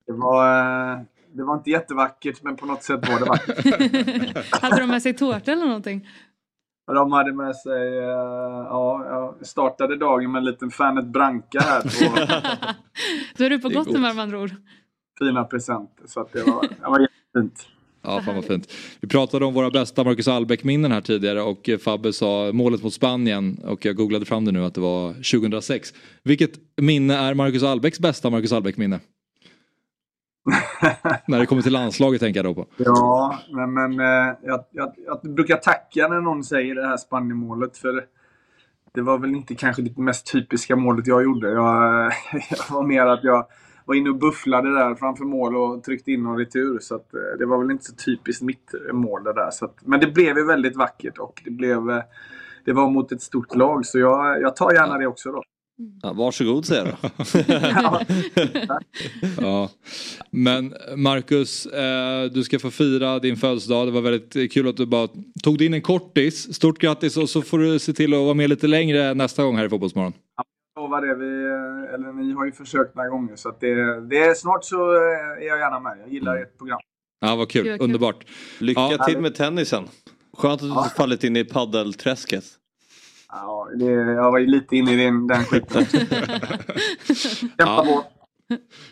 J: det, var, det var inte jättevackert, men på något sätt var det vackert. [laughs]
D: hade de med sig tårta eller någonting?
J: De hade med sig, ja, jag startade dagen med en liten Fanet Branca här. På, [laughs]
D: Då är du på gott humör med andra ord.
J: Fina presenter, så att det var, det var jättefint.
A: Ja, fan vad fint. Vi pratade om våra bästa Marcus Albeck-minnen här tidigare och eh, Fabbe sa målet mot Spanien och jag googlade fram det nu att det var 2006. Vilket minne är Marcus Albecks bästa Marcus Albeck-minne? [laughs] när det kommer till landslaget tänker jag då på.
J: Ja, men, men eh, jag, jag, jag brukar tacka när någon säger det här Spanien-målet. För det var väl inte kanske det mest typiska målet jag gjorde. Jag, [laughs] jag var mer att jag var inne och bufflade där framför mål och tryckte in någon retur. Så att, eh, det var väl inte så typiskt mitt mål det där. Så att, men det blev ju väldigt vackert och det, blev, eh, det var mot ett stort lag. Så jag, jag tar gärna det också då.
B: Ja, varsågod säger jag då. [laughs]
A: ja. Men Marcus, eh, du ska få fira din födelsedag. Det var väldigt kul att du bara tog dig in en kortis. Stort grattis och så får du se till att vara med lite längre nästa gång här i Fotbollsmorgon.
J: Lovar det. Vi, eller ni har ju försökt några gånger så att det, det är, snart så är jag gärna med. Jag gillar ert program.
A: Ja, vad kul. Underbart.
B: Lycka
A: Ja.
B: till med tennisen. Skönt att du inte fallit in i paddelträsket.
J: Ja, det, jag var ju lite inne i den, den skiten. [laughs] Kämpa på.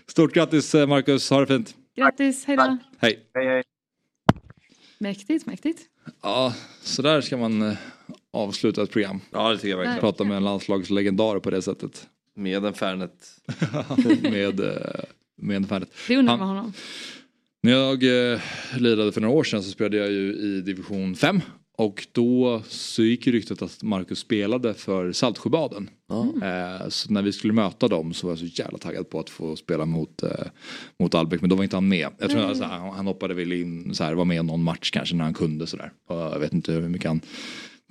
A: Stort grattis eh, Marcus, ha det fint.
D: Grattis, hej då.
A: Hej.
J: Hej, hej.
D: Mäktigt, mäktigt.
A: Ja, så där ska man avsluta ett program.
B: Ja, det tycker jag verkligen.
A: Prata med en landslagslegendar på det sättet.
B: Med en Fernet. [laughs]
A: med, eh, med en Fernet.
D: Det undrar man honom.
A: När jag eh, lirade för några år sedan så spelade jag ju i division 5. Och då så gick ju ryktet att Marcus spelade för Saltsjöbaden. Eh, så när vi skulle möta dem så var jag så jävla taggad på att få spela mot, eh, mot Albeck. Men då var inte han med. Jag tror
K: Nej.
A: alltså, han, han hoppade väl in, så här, var med någon match kanske när han kunde sådär. Och jag vet inte hur mycket han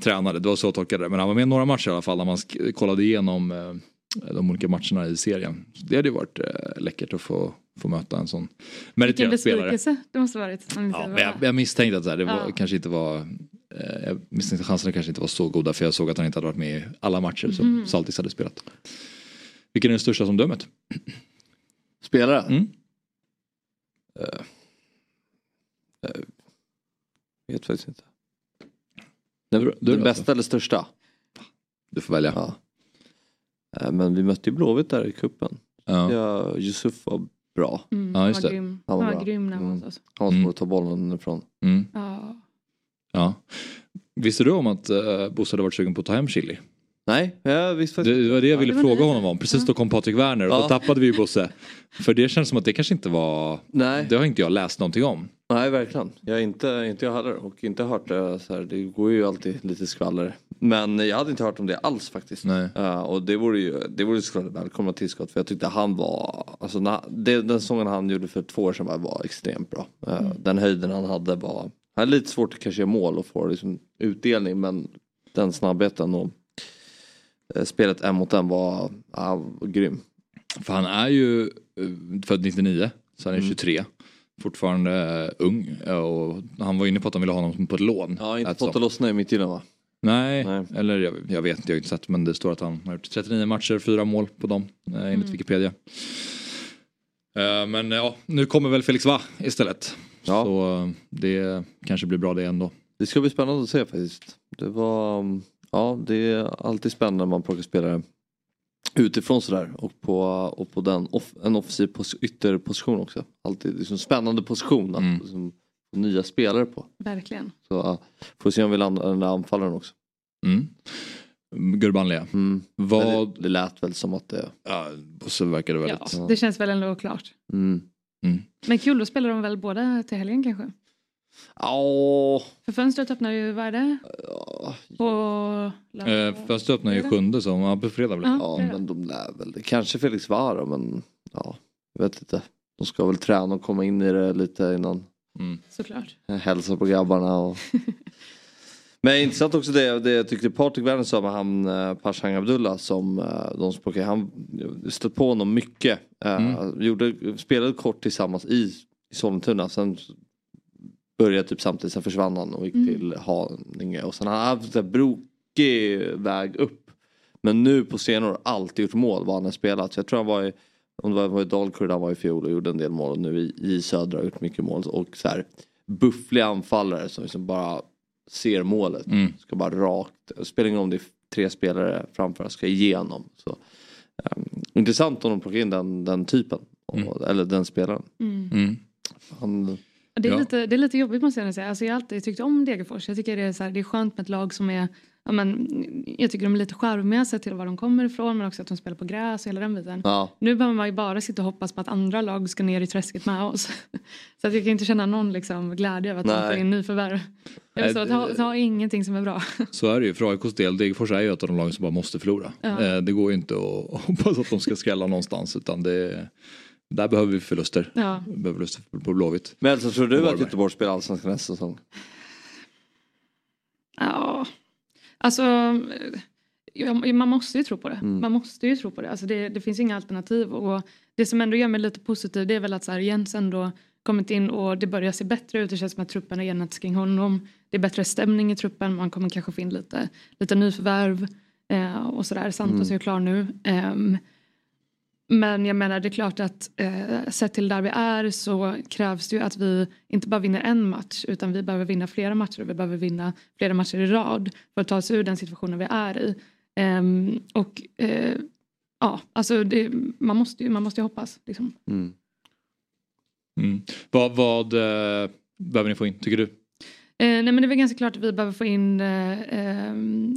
A: tränade. Det var så jag tolkade det. Men han var med i några matcher i alla fall när man kollade igenom eh, de olika matcherna i serien. Så det hade ju varit eh, läckert att få, få möta en sån
D: Vilken
A: meriterad spelare.
D: besvikelse det måste varit.
A: Ja, men jag, jag misstänkte att så här, det var,
D: Ja.
A: kanske inte var eh, jag misstänkte att chanserna kanske inte var så goda för jag såg att han inte hade varit med i alla matcher som
D: Mhm.
A: Saltis hade spelat. Vilken är den största som mött?
E: Spelare?
A: Mm.
E: Eh, eh, vet faktiskt inte. Den, den bästa eller största?
A: Du får välja.
E: Ja. Eh, Men vi mötte ju Blåvitt där i kuppen.
A: Ja.
E: Ja, Yusuf var bra.
D: Mm,
A: Ja,
D: han
A: just
D: var
A: det.
D: grym.
E: Han
D: Han
E: var
D: var
E: bra.
D: grym när han var
E: Mm. Han var
A: Mm.
E: svår att ta bollen ifrån.
A: Mm.
D: Ja.
A: Ja. Visste du om att uh, Bosse hade varit sugen på att ta hem Chili?
E: Nej, jag visste
A: Det,
E: faktiskt
A: det var det jag ville
D: det var
A: fråga
D: nyheter.
A: honom om. Precis då kom Patrik Werner och
E: Ja.
A: då tappade vi ju Bosse. För det känns som att det kanske inte var...
E: Nej.
A: Det har inte jag läst någonting om.
E: Nej, verkligen. Jag inte, inte jag heller och inte hört det så här. Det går ju alltid lite skvaller. Men jag hade inte hört om det alls faktiskt. Eh, och det vore ju det vore såklart ett välkomna tillskott för jag tyckte han var, alltså när, det, den sången han gjorde för två år sedan var, var extremt bra. Eh, Den höjden han hade var, han hade lite svårt att kanske göra mål och få liksom utdelning men den snabbheten och eh, spelet en mot en var, han var grym.
A: För han är ju född 99, så han är
E: Mm.
A: 23. Fortfarande eh, ung. Och han var inne på att de ville ha honom på ett lån.
E: Ja, inte fått att lossna i mitt va?
A: Nej,
E: Nej.
A: eller jag, jag vet inte, jag har inte sett men det står att han har gjort 39 matcher, fyra mål på dem eh, enligt
D: Mm.
A: Wikipedia. Eh, men ja, nu kommer väl Felix Va istället.
E: Ja.
A: Så eh, det kanske blir bra det ändå.
E: Det ska bli spännande att se faktiskt. Det var, ja det är alltid spännande när man plockar spelare utifrån sådär och på, och på den off, en offensiv pos, ytterposition också. Alltid liksom spännande position att
A: Mm.
E: liksom, få nya spelare på.
D: Verkligen.
E: Så ja, får se om vi landar den där anfallaren också.
A: Mm. Gurban Lea.
E: Mm.
A: Vad...
E: Det, det lät väl som att det...
A: Ja, så verkar det
D: Ja,
A: väldigt...
D: det känns väl ändå klart.
E: Mm.
A: Mm.
D: Men kul, då spelar de väl båda till helgen kanske?
E: Ja,
D: För fönstret öppnar ju, vad är det? På?
A: Eh, Fönstret öppnar ju sjunde så ja, på fredag blir det.
E: ja men de lär väl det. Kanske Felix Vara men ja, jag vet inte. De ska väl träna och komma in i det lite innan.
A: Mm.
D: Såklart.
E: hälsa på grabbarna. Och... [laughs] Men intressant också det, det jag tyckte Patrik Werner sa med han eh, Pashang Abdullah som eh, de som plockade. Han stött på honom mycket. Eh,
A: Mm.
E: gjorde, spelade kort tillsammans i, i Sollentuna. Sen började typ samtidigt, sen försvann han och gick
D: Mm.
E: till Haninge. Och sen har han haft en brokig väg upp. Men nu på senare år alltid gjort mål vad han har spelat. Så jag tror han var i, om det var, i Dalkurd han var i fjol och gjorde en del mål. Och nu i, i Södra har gjort mycket mål. Och så här buffliga anfallare som liksom bara ser målet.
A: Mm.
E: Ska bara rakt, spelar ingen om det är tre spelare framför, ska igenom. Så, ehm, intressant om de plockar in den, den typen. Och, Eller den spelaren.
D: Mm.
A: Mm.
E: Han,
D: Det är,
A: Ja.
D: lite, det är lite jobbigt måste jag säga. Alltså jag har alltid tyckt om Degerfors. Jag tycker det är, så här, det är skönt med ett lag som är Ja, men, jag tycker de är lite charmiga sett till var de kommer ifrån men också att de spelar på gräs och hela den biten.
E: Ja.
D: Nu behöver man ju bara sitta och hoppas på att andra lag ska ner i träsket med oss. [laughs] Så att jag kan inte känna någon liksom, glädje över att
A: Nej.
D: får in nyförvärv. Jag
A: det-
D: ta, ta ingenting som är bra. [laughs]
A: Så är det ju för AIKs del. Degerfors är ju ett av de lagen som bara måste förlora.
D: Ja.
A: Eh, Det går ju inte att [laughs] hoppas att de ska skrälla någonstans utan det där behöver vi förluster.
D: Ja.
A: Vi behöver förluster på Blåvitt.
E: Men alltså tror du att. Göteborg spelar allsvenskan nästa säsong?
D: Ja, alltså eh, man måste ju tro på det.
E: Mm.
D: Man måste ju tro på det. Alltså det. Det finns inga alternativ och det som ändå gör mig lite positiv det är väl att så här, Jens ändå kommit in och det börjar se bättre ut. Det känns som att truppen har enats kring honom. Det är bättre stämning i truppen. Man kommer kanske få in lite, lite nyförvärv eh, och sådär. Santos
K: Mm.
D: är ju klar nu. Ehm, men jag menar det är klart att eh, sett till där vi är så krävs det ju att vi inte bara vinner en match utan vi behöver vinna flera matcher och vi behöver vinna flera matcher i rad för att ta oss ur den situationen vi är i. Ehm, och eh, ja, alltså det, man, måste ju, man måste ju hoppas. Liksom.
A: Mm. Vad, vad eh, behöver ni få in tycker du?
D: Eh, nej men det är väl ganska klart att vi behöver få in eh, eh,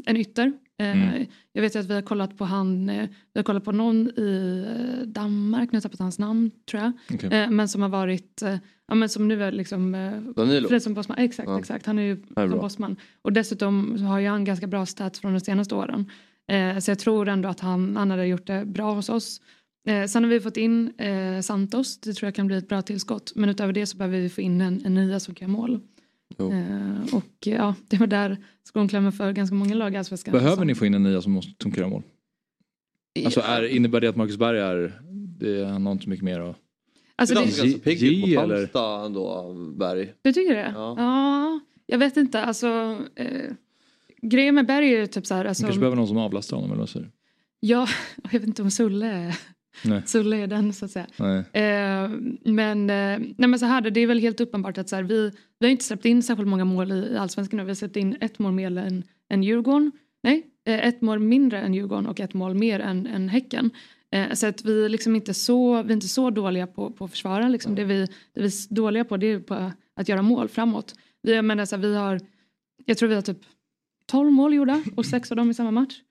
D: en ytter. Eh,
A: Mm.
D: Jag vet ju att vi har kollat på han, eh, vi har kollat på någon i eh, Danmark, nu har jag tappat hans namn tror jag. Eh, men som har varit, ja men som nu är liksom
E: Danilo?
D: fri som bossman. Exakt,
E: Ja.
D: exakt. Han är ju
E: är
D: bossman. Och dessutom har ju han ganska bra stats från de senaste åren. Så jag tror ändå att han, han hade gjort det bra hos oss. Sen har vi fått in Santos, det tror jag kan bli ett bra tillskott. Men utöver det så behöver vi få in en, en nia som kan mål. Eh, och ja, det var där skon klämmer för ganska många lag i Allsvenskan.
A: Behöver ni få in en nia som måste som göra mål? Alltså är, innebär det att Marcus Berg är, det, han har inte så mycket mer att
D: Alltså,
E: det är
D: det-
E: ganska pigg ut
A: eller?
E: Halmstad ändå, Berg.
D: Du tycker det?
E: Ja.
D: Ja. jag vet inte. Alltså, eh, grejen med Berg är ju typ så här.
A: Man
D: Alltså,
A: kanske behöver någon som avlastar honom eller vad säger du?
D: Ja, [laughs] jag vet inte om Sulle
A: Nej.
D: Sulle är den så att säga. Eh, men, eh, nej, men så här, det är väl helt uppenbart att så här, vi, vi har inte släppt in särskilt många mål i, allsvenskan nu. Vi har släppt in ett mål mer än, än Djurgården. Nej, eh, ett mål mindre än Djurgården och ett mål mer än, än Häcken. Eh, så att vi liksom inte så, vi är inte så dåliga på, på att försvara. Liksom. Det, vi, det vi är dåliga på det är på att göra mål framåt. Vi, menar, så här, vi har, jag tror vi har typ 12 mål gjorda och sex av dem i samma match.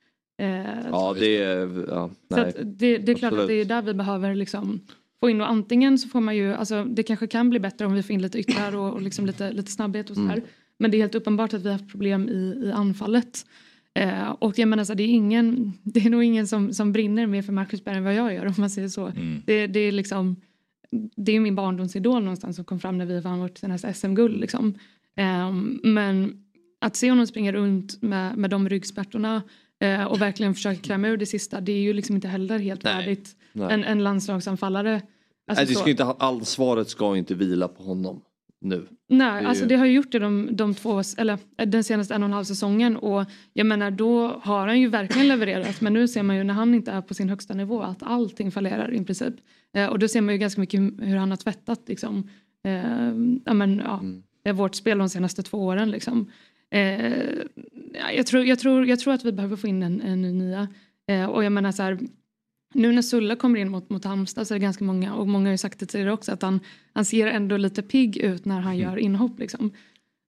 D: Eh,
E: Ja, det är... Ja,
D: så att det, det är klart att
E: Absolut.
D: det är där vi behöver liksom få in och antingen så får man ju, alltså det kanske kan bli bättre om vi får in lite yttrar och, och liksom lite, lite snabbhet och sådär.
E: Mm.
D: Men det är helt uppenbart att vi har haft problem i, i anfallet. Eh, och jag menar så det är ingen, [laughs] det är nog ingen som, som brinner mer för Marcus Berg än vad jag gör om man säger så.
A: Mm.
D: Det, det är liksom, det är min barndomsidol någonstans som kom fram när vi vann vårt senaste SM-guld liksom. Eh, men att se honom springa runt med, med de ryggsmärtorna eh, och verkligen försöka kräma ur det sista, det är ju liksom inte heller helt värdigt
E: Nej.
D: en, en landslagsanfallare. Alltså
E: nej, det ska inte, ha- ansvaret ska inte vila på honom nu.
D: Nej,
E: Det
D: alltså
E: ju-
D: det har ju gjort det de, de två, eller eh, den senaste en och en halv säsongen och jag menar då har han ju verkligen levererat men nu ser man ju när han inte är på sin högsta nivå att allting fallerar i princip. Eh, och då ser man ju ganska mycket hur han har tvättat liksom, eh, ja, men, ja, eh, vårt spel de senaste två åren liksom. Eh, ja, jag, tror, jag, tror, jag tror att vi behöver få in en, en ny nia. Eh, och jag menar så här, nu när Sulla kommer in mot, mot Halmstad så är det ganska många, och många har ju sagt det tidigare också, att han, han ser ändå lite pigg ut när han gör inhopp. Liksom.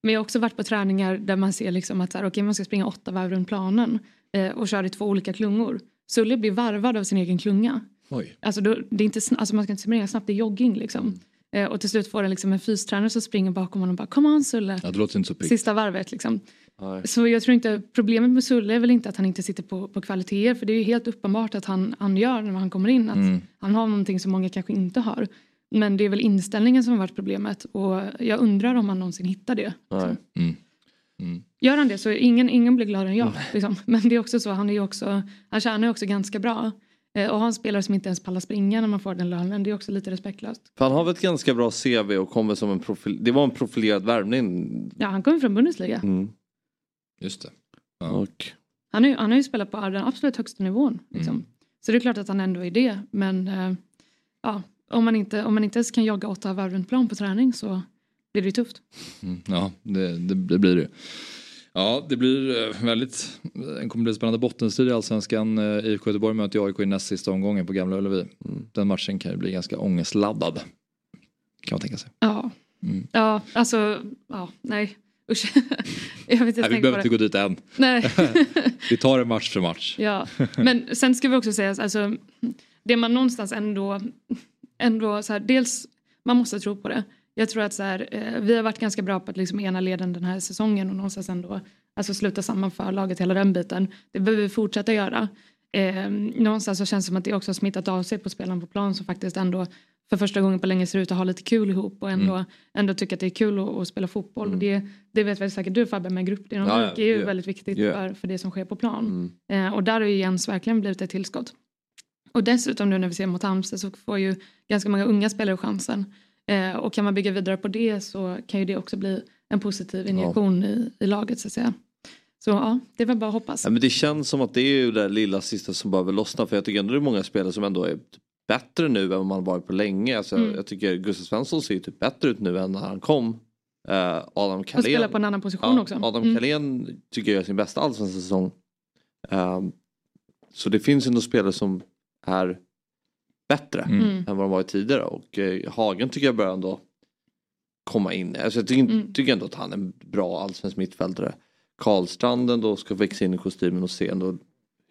D: Men jag har också varit på träningar där man ser liksom att så här, okay, man ska springa åtta varv runt planen eh, och köra i två olika klungor. Sulle blir varvad av sin egen klunga.
A: Oj.
D: Alltså, då, det är inte, alltså man ska inte springa snabbt, det är jogging liksom. Eh, och till slut får den liksom en fystränare som springer bakom honom och bara kom on Sulle.
A: Ja, det låter inte så.
D: Sista varvet liksom.
E: Nej.
D: Så jag tror inte, problemet med Sulle är väl inte att han inte sitter på, på kvaliteter för det är ju helt uppenbart att han, han gör när han kommer in. Att
A: Mm.
D: Han har någonting som många kanske inte har. Men det är väl inställningen som har varit problemet och jag undrar om han någonsin hittar det.
E: Nej.
A: Mm. Mm.
D: Gör han det så ingen, ingen blir gladare än jag. Liksom. Men det är också så, han, är också, han tjänar ju också ganska bra. Eh, och ha en spelare som inte ens pallar springa när man får den lönen, det är också lite respektlöst.
E: För han har väl ett ganska bra CV och kommer som en profil... Det var en profilerad värvning.
D: Ja, han kommer från Bundesliga.
E: Mm.
A: Just det.
E: Och,
D: Han, är, ju- han har ju spelat på den absolut högsta nivån. Liksom. Så det är klart att han ändå är det. Men eh, ja, om, man inte, om man inte ens kan jogga åtta varv runt plan på träning så blir det ju tufft.
A: Mm, ja, det, det, det blir det. Ja, det blir eh, väldigt, det kommer bli spännande bottenstrid i Allsvenskan. Eh, IFK Göteborg möter AIK i näst sista omgången på Gamla Ullevi. Den matchen kan ju bli ganska ångestladdad. Kan man tänka sig.
D: Ja, Ja, alltså, ja, nej. Usch. [laughs] jag vet inte
A: Nej, vi behöver inte gå dit än.
D: Nej. [laughs]
A: vi tar det match för match.
D: Ja, men sen ska vi också säga, alltså, det man någonstans ändå, ändå så här, dels, man måste tro på det. Jag tror att så här, eh, vi har varit ganska bra på att liksom ena leden den här säsongen och någonstans ändå alltså sluta samman för laget, hela den biten. Det behöver vi fortsätta göra. Eh, någonstans så känns det som att det också har smittat av sig på spelarna på plan som faktiskt ändå för första gången på länge ser ut att ha lite kul ihop och ändå,
A: Mm.
D: ändå tycker att det är kul att, att spela fotboll. Och det, det vet väl säkert du Fabbe med gruppdynamik
E: Ja, ja,
D: är ju
E: ja.
D: väldigt viktigt
E: Ja.
D: för, för det som sker på plan.
E: Mm.
D: Eh, och där har ju Jens verkligen blivit ett tillskott. Och dessutom nu när vi ser mot Halmstad så får ju ganska många unga spelare chansen. Eh, och kan man bygga vidare på det så kan ju det också bli en positiv injektion i, i laget så att säga. Så ja, det är väl bara att hoppas.
E: Ja, men det känns som att det är ju det lilla sista som behöver lossna för jag tycker ändå det är många spelare som ändå är bättre nu än man varit på länge. Alltså,
D: Mm.
E: Jag tycker Gustav Svensson ser ju typ bättre ut nu än när han kom. Eh, Adam
D: Och
E: Carlén.
D: spela på en annan position
E: Ja,
D: också.
E: Adam
D: Mm.
E: Carlén tycker jag gör sin bästa allsvenska säsong. Ehm, så det finns ju ändå spelare som är bättre
D: Mm.
E: än vad de varit tidigare och eh, Hagen tycker jag börjar ändå komma in. Alltså jag tycker,
D: Mm.
E: tycker ändå att han är en bra allsvensk mittfältare. Karlstranden då ska växa in i kostymen och se ändå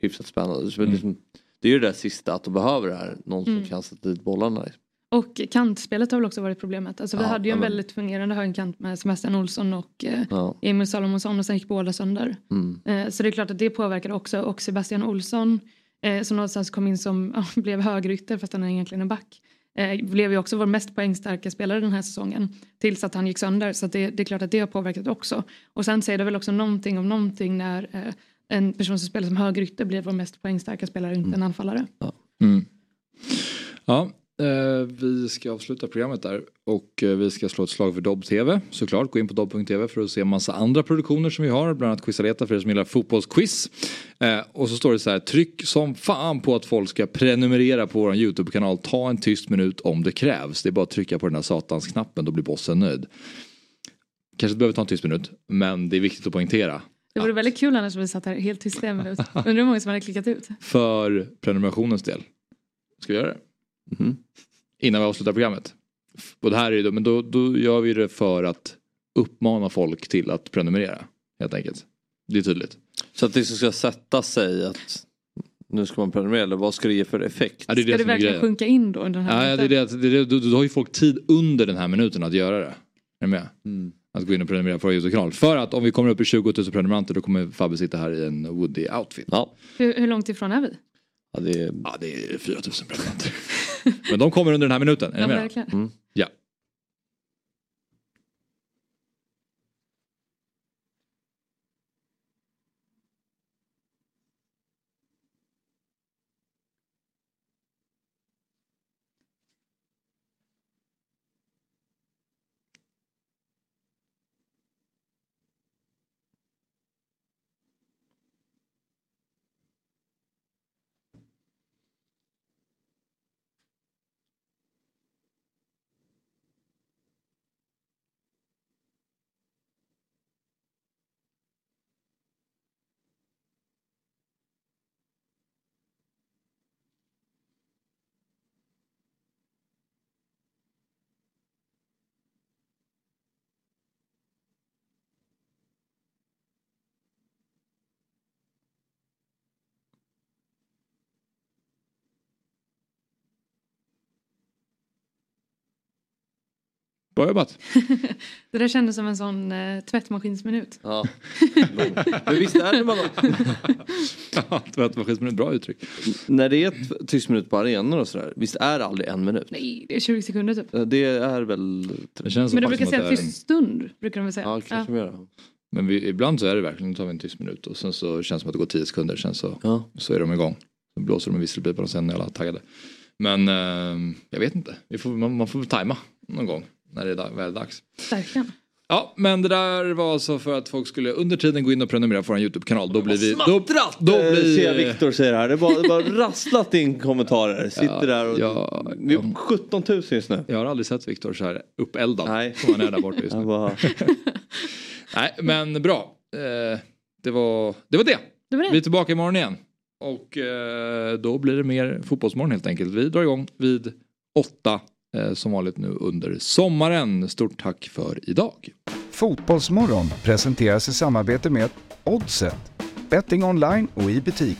E: hyfsat spännande. Så
A: Mm.
E: liksom, det är ju det där sista att de behöver det här, någon som
D: Mm.
E: kan sätta dit bollarna.
D: Och kantspelet har väl också varit problemet. Alltså vi
E: Ja,
D: hade ju en
E: ja, men-
D: väldigt fungerande högerkant med Sebastian Olsson och eh,
E: Ja.
D: Emil Salomonsson och sen gick båda sönder.
E: Mm.
D: Eh, så det är klart att det påverkar också. Och Sebastian Olsson eh, som någonstans kom in som [laughs] ja, blev högerytter fast han är egentligen en back. Eh, blev ju också vår mest poängstarka spelare den här säsongen. Tills att han gick sönder. Så det, det är klart att det har påverkat också. Och sen säger det väl också någonting om någonting när eh, en person som spelar som högerytter blir vår mest poängstarka spelare, inte en anfallare.
A: Mm. Ja, vi ska avsluta programmet där och eh, vi ska slå ett slag för Dobb TV såklart. Gå in på dobb.tv för att se massa andra produktioner som vi har, bland annat Quizaleta för er som gillar fotbollsquiz. Eh, och så står det så här, tryck som fan på att folk ska prenumerera på vår YouTube-kanal. Ta en tyst minut om det krävs. Det är bara att trycka på den här satansknappen, då blir bossen nöjd. Kanske inte behöver ta en tyst minut, men det är viktigt att poängtera.
D: Det vore väldigt kul annars om vi satt här helt tysta en minut. [laughs] Undrar hur många som hade klickat ut.
A: För prenumerationens del. Ska vi göra det?
E: Mhm.
A: Innan vi avslutar programmet. Och det här är ju då, men då, då gör vi det för att uppmana folk till att prenumerera. Helt enkelt. Det är tydligt.
E: Så att det ska sätta sig att nu ska man prenumerera eller vad ska det ge för effekt?
A: Ja, det är
D: Ska
A: det
D: det
A: är
D: verkligen
A: grejen.
D: sjunka in då den här
A: Ja, det är
D: minuten?
A: det, att- det är det, då, då har ju folk tid under den här minuten att göra det. Är du med?
E: Mm.
A: Att gå in och prenumerera på vår YouTube-kanal. För att om vi kommer upp i 20 000 prenumeranter då kommer Fabbe sitta här i en Woody-outfit.
E: Ja.
D: Hur, hur långt ifrån är vi?
E: Ja, det är...
A: ja, det är 4 000 prenumeranter. Men de kommer under den här minuten. Är ni
D: Ja,
A: med?
D: verkligen.
E: Mm.
A: Ja. Bra jobbat. [laughs]
D: Det där kändes som en sån eh, tvättmaskinsminut.
E: Ja. [laughs] Men visst är det man [laughs]
A: Ja, Tvättmaskinsminut, bra uttryck.
E: När det är ett tyst minut på arenor och sådär, visst är det aldrig en minut?
D: Nej, det är 20 sekunder typ.
E: Det är väl...
A: Det känns
D: Men du brukar
A: som
D: säga
A: att det är en-
D: tyst stund. Brukar de väl säga.
E: Ja, kanske mer.
A: Men vi, ibland så är det verkligen, tar vi en tyst minut och sen så känns det som att det går 10 sekunder, sen så,
E: Ja.
A: så är de igång. Så blåser de en visselpipa och sen är alla taggade. Men eh, jag vet inte, vi får, man, man får väl tajma någon gång när det är väl dags.
D: Verkligen.
A: Ja, men det där var alltså för att folk skulle under tiden gå in och prenumerera på vår YouTube-kanal. Då blir vi... Då, då
E: eh,
A: blir-
E: Ser jag Viktor säger här. Det är bara, rasslat in kommentarer. Sitter
A: Ja,
E: där och...
A: ja,
E: vi är 17 000 just nu.
A: Jag har aldrig sett Viktor så här uppeldad
E: Nej.
A: som han är där borta just nu.
E: Bara... [laughs]
A: Nej, men bra. Eh, det, var, det var det.
D: Det var det.
A: Vi är tillbaka imorgon igen. Och eh, då blir det mer fotbollsmorgon helt enkelt. Vi drar igång vid åtta Eh, som vanligt nu under sommaren. Stort tack för idag.
C: Fotbollsmorgon presenteras i samarbete med Oddset, betting online och i butik.